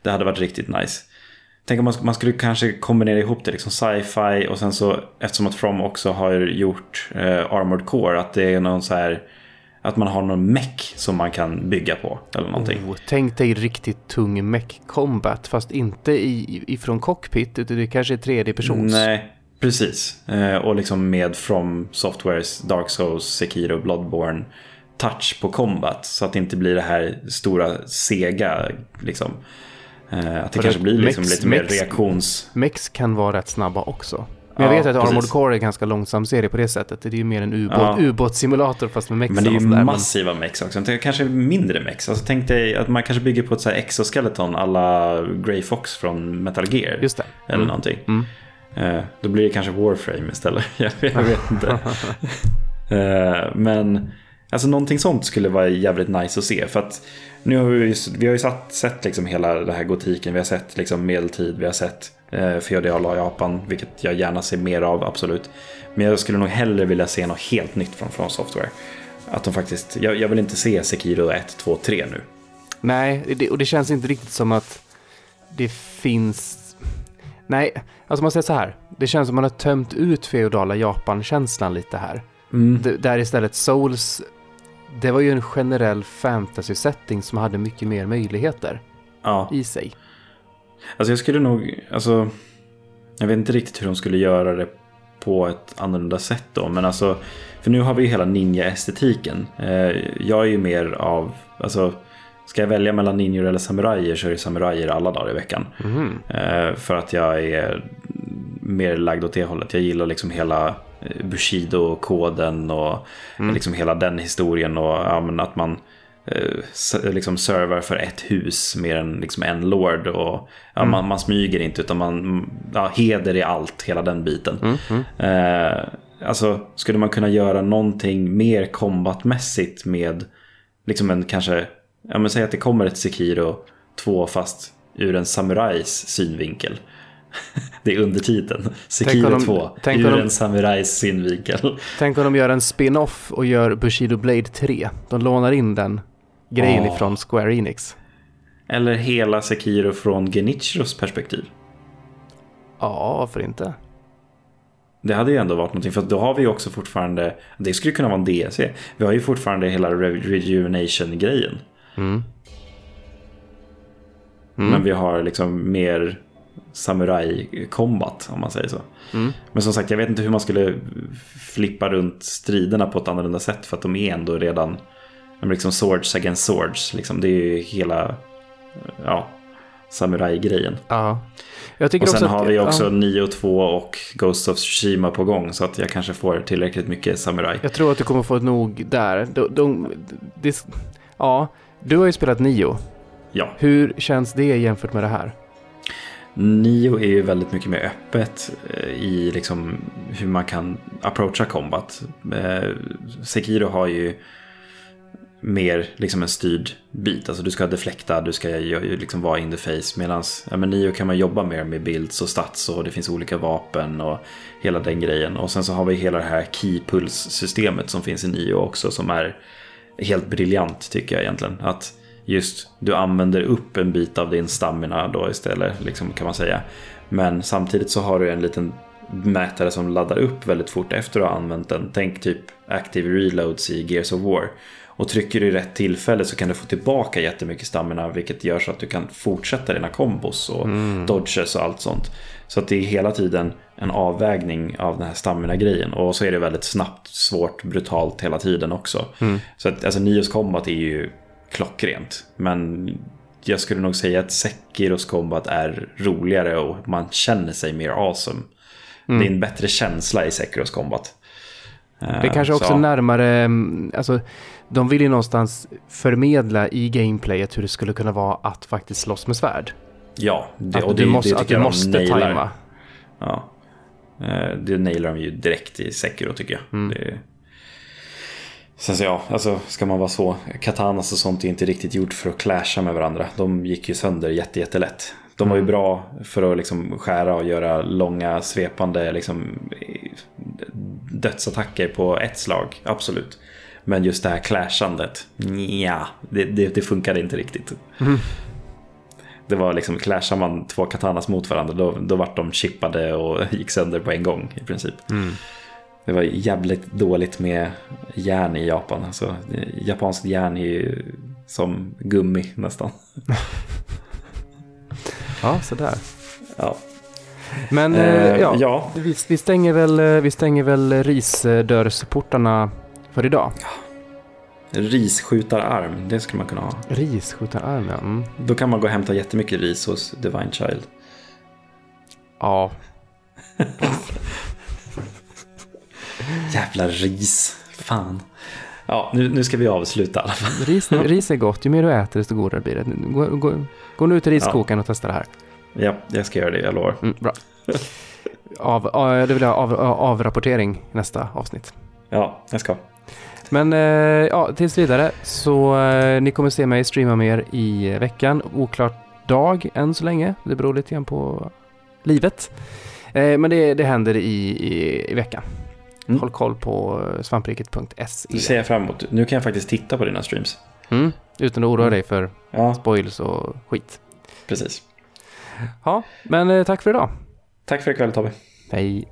Det hade varit riktigt nice. Tänk om man, man skulle kanske kombinera ihop det, liksom sci-fi och sen så eftersom att From också har gjort eh, Armored Core, att det är någon så här att man har någon meck som man kan bygga på eller någonting. Oh, tänk dig riktigt tung mech combat fast inte i, ifrån cockpit utan det kanske är tredje persons. Nej, precis. Eh, och liksom med From Softwares Dark Souls, Sekiro, Bloodborne touch på combat. Så att det inte blir det här stora sega liksom. Eh, att det För kanske att blir liksom mex- lite mer mex- reaktions... Mechs kan vara rätt snabba också. Men jag Ja, vet att Armored precis. Core är en ganska långsam serie på det sättet. Det är ju mer en ubåt, Ja. ubåtssimulator fast med mechs Men det är ju massiva mex också. Kanske mindre mex. Alltså tänk dig att man kanske bygger på ett så här exoskeleton alla Grey Fox från Metal Gear. Just det. Eller Mm. någonting. Mm. Eh, då blir det kanske Warframe istället. jag, *laughs* vet, jag vet inte. *laughs* Eh, men alltså någonting sånt skulle vara jävligt nice att se. För att nu har vi, ju- vi har ju satt, sett liksom hela det här gotiken. Vi har sett liksom medeltid. Vi har sett eh, feodala Japan. Vilket jag gärna ser mer av, absolut. Men jag skulle nog hellre vilja se något helt nytt från From Software. Att de faktiskt, jag, jag vill inte se Sekiro 1, 2, 3 nu. Nej, det, och det känns inte riktigt som att det finns... Nej, alltså man säger så här. Det känns som att man har tömt ut feodala Japan-känslan lite här. D- där istället Souls, det var ju en generell fantasy-setting som hade mycket mer möjligheter Ja. i sig. Alltså jag skulle nog, alltså. Jag vet inte riktigt hur de skulle göra det på ett annorlunda sätt då. Men alltså, för nu har vi ju hela ninja-estetiken. Eh, jag är ju mer av, alltså. Ska jag välja mellan ninjor eller samurajer så är det samurajer alla dagar i veckan. Eh, för att jag är mer lagd åt det hållet. Jag gillar liksom hela Bushido-koden och liksom hela den historien. Och ja, att man eh, liksom servar för ett hus mer än liksom en lord. Och, ja, man, man smyger inte utan man, ja, heder i allt, hela den biten. Mm, mm. Eh, alltså, skulle man kunna göra någonting mer kombatmässigt med liksom en kanske, ja men säg att det kommer ett Sekiro 2 fast ur en samurajs synvinkel. *laughs* det är undertiteln. Sekiro om de- 2, tänk ur de- en samurajs synvinkel. Tänk om de gör en spin-off och gör Bushido Blade 3. De lånar in den grejen Åh. ifrån Square Enix. Eller hela Sekiro från Genichiros perspektiv. Ja, varför inte? Det hade ju ändå varit någonting, för då har vi ju också fortfarande, det skulle kunna vara en DLC. Vi har ju fortfarande hela Re- Rejuvenation-grejen. Mm. Mm. Men vi har liksom mer samurai-combat om man säger så. Mm. Men som sagt, jag vet inte hur man skulle flippa runt striderna på ett annorlunda sätt. För att de är ändå redan de liksom swords against swords. Liksom. Det är ju hela ja, samurai-grejen. Ja. Jag tycker Och sen också har att, vi också ja, 9 och 2 och Ghost of Tsushima på gång. Så att jag kanske får tillräckligt mycket samurai. Jag tror att du kommer få nog där. De, de, det, ja, du har ju spelat Nio. Ja, Hur känns det jämfört med det här? Nio är ju väldigt mycket mer öppet eh, i liksom hur man kan approacha combat. Eh, Sekiro har ju mer liksom en styrd bit. Alltså du ska deflekta, du ska liksom vara in the face. Medan ja, men Nio kan man jobba mer med builds och stats och det finns olika vapen och hela den grejen. Och sen så har vi hela det här key pulse systemet som finns i Nio också som är helt briljant tycker jag egentligen. Att just du använder upp en bit av din stamina då istället liksom, kan man säga. Men samtidigt så har du en liten mätare som laddar upp väldigt fort efter att ha använt den. Tänk typ active reloads i Gears of War. Och trycker du i rätt tillfälle så kan du få tillbaka jättemycket stamina vilket gör så att du kan fortsätta dina kombos och dodges och allt sånt. Så att det är hela tiden en avvägning av den här stamina-grejen. Och så är det väldigt snabbt, svårt, brutalt hela tiden också. Så att alltså Nios combat är ju klockrent. Men jag skulle nog säga att Sekiros combat är roligare och man känner sig mer awesome. Mm. Det är en bättre känsla i Sekiros combat. Det är kanske också så. närmare, mm, alltså de vill ju någonstans förmedla i gameplayet hur det skulle kunna vara att faktiskt slåss med svärd. Ja, det, och det, måste, det att du måste tajma. Ja, eh, det nailar de ju direkt i Sekiro tycker jag. Mm. Det, Sen så ja, alltså ska man vara så. Katanas och sånt är inte riktigt gjort för att clasha med varandra. De gick ju sönder jätte, jättelätt. De var ju mm. bra för att liksom skära och göra långa svepande liksom, dödsattacker på ett slag. Absolut. Men just det här clashandet, ja, det, det, det funkade inte riktigt. Mm. Det var liksom, clashar man två katanas mot varandra då, då vart de chippade och *laughs* gick sönder på en gång i princip. Mm. Det var jävligt dåligt med järn i Japan. Alltså, japanskt järn är ju som gummi nästan. *laughs* ja, sådär. Ja. Men eh, ja, ja. Vi, vi, stänger väl, vi stänger väl risdörrsportarna för idag. Risskjutararm, det skulle man kunna ha. Risskjutararm, ja. Mm. Då kan man gå och hämta jättemycket ris hos Divine Child. Ja. *laughs* Jävla ris. Fan. Ja, nu, nu ska vi avsluta i alla fall. *laughs* Ris, ris är gott. Ju mer du äter desto godare blir det. Gå, gå, gå nu till riskokaren ja. och testa det här. Ja, jag ska göra det. Jag lovar. Mm, bra. Av, av, det vill jag av, avrapportering nästa avsnitt. Ja, jag ska. Men eh, ja, tills vidare så eh, ni kommer se mig streama mer i veckan. Oklart dag än så länge. Det beror lite grann på livet. Eh, men det, det händer i, i, i veckan. Mm. Håll koll på svampriket.se. Det ser jag fram emot. Nu kan jag faktiskt titta på dina streams. Mm, utan att oroa mm. dig för ja. spoils och skit. Precis. Ja, men eh, tack för idag. Tack för ikväll Tobbe. Hej.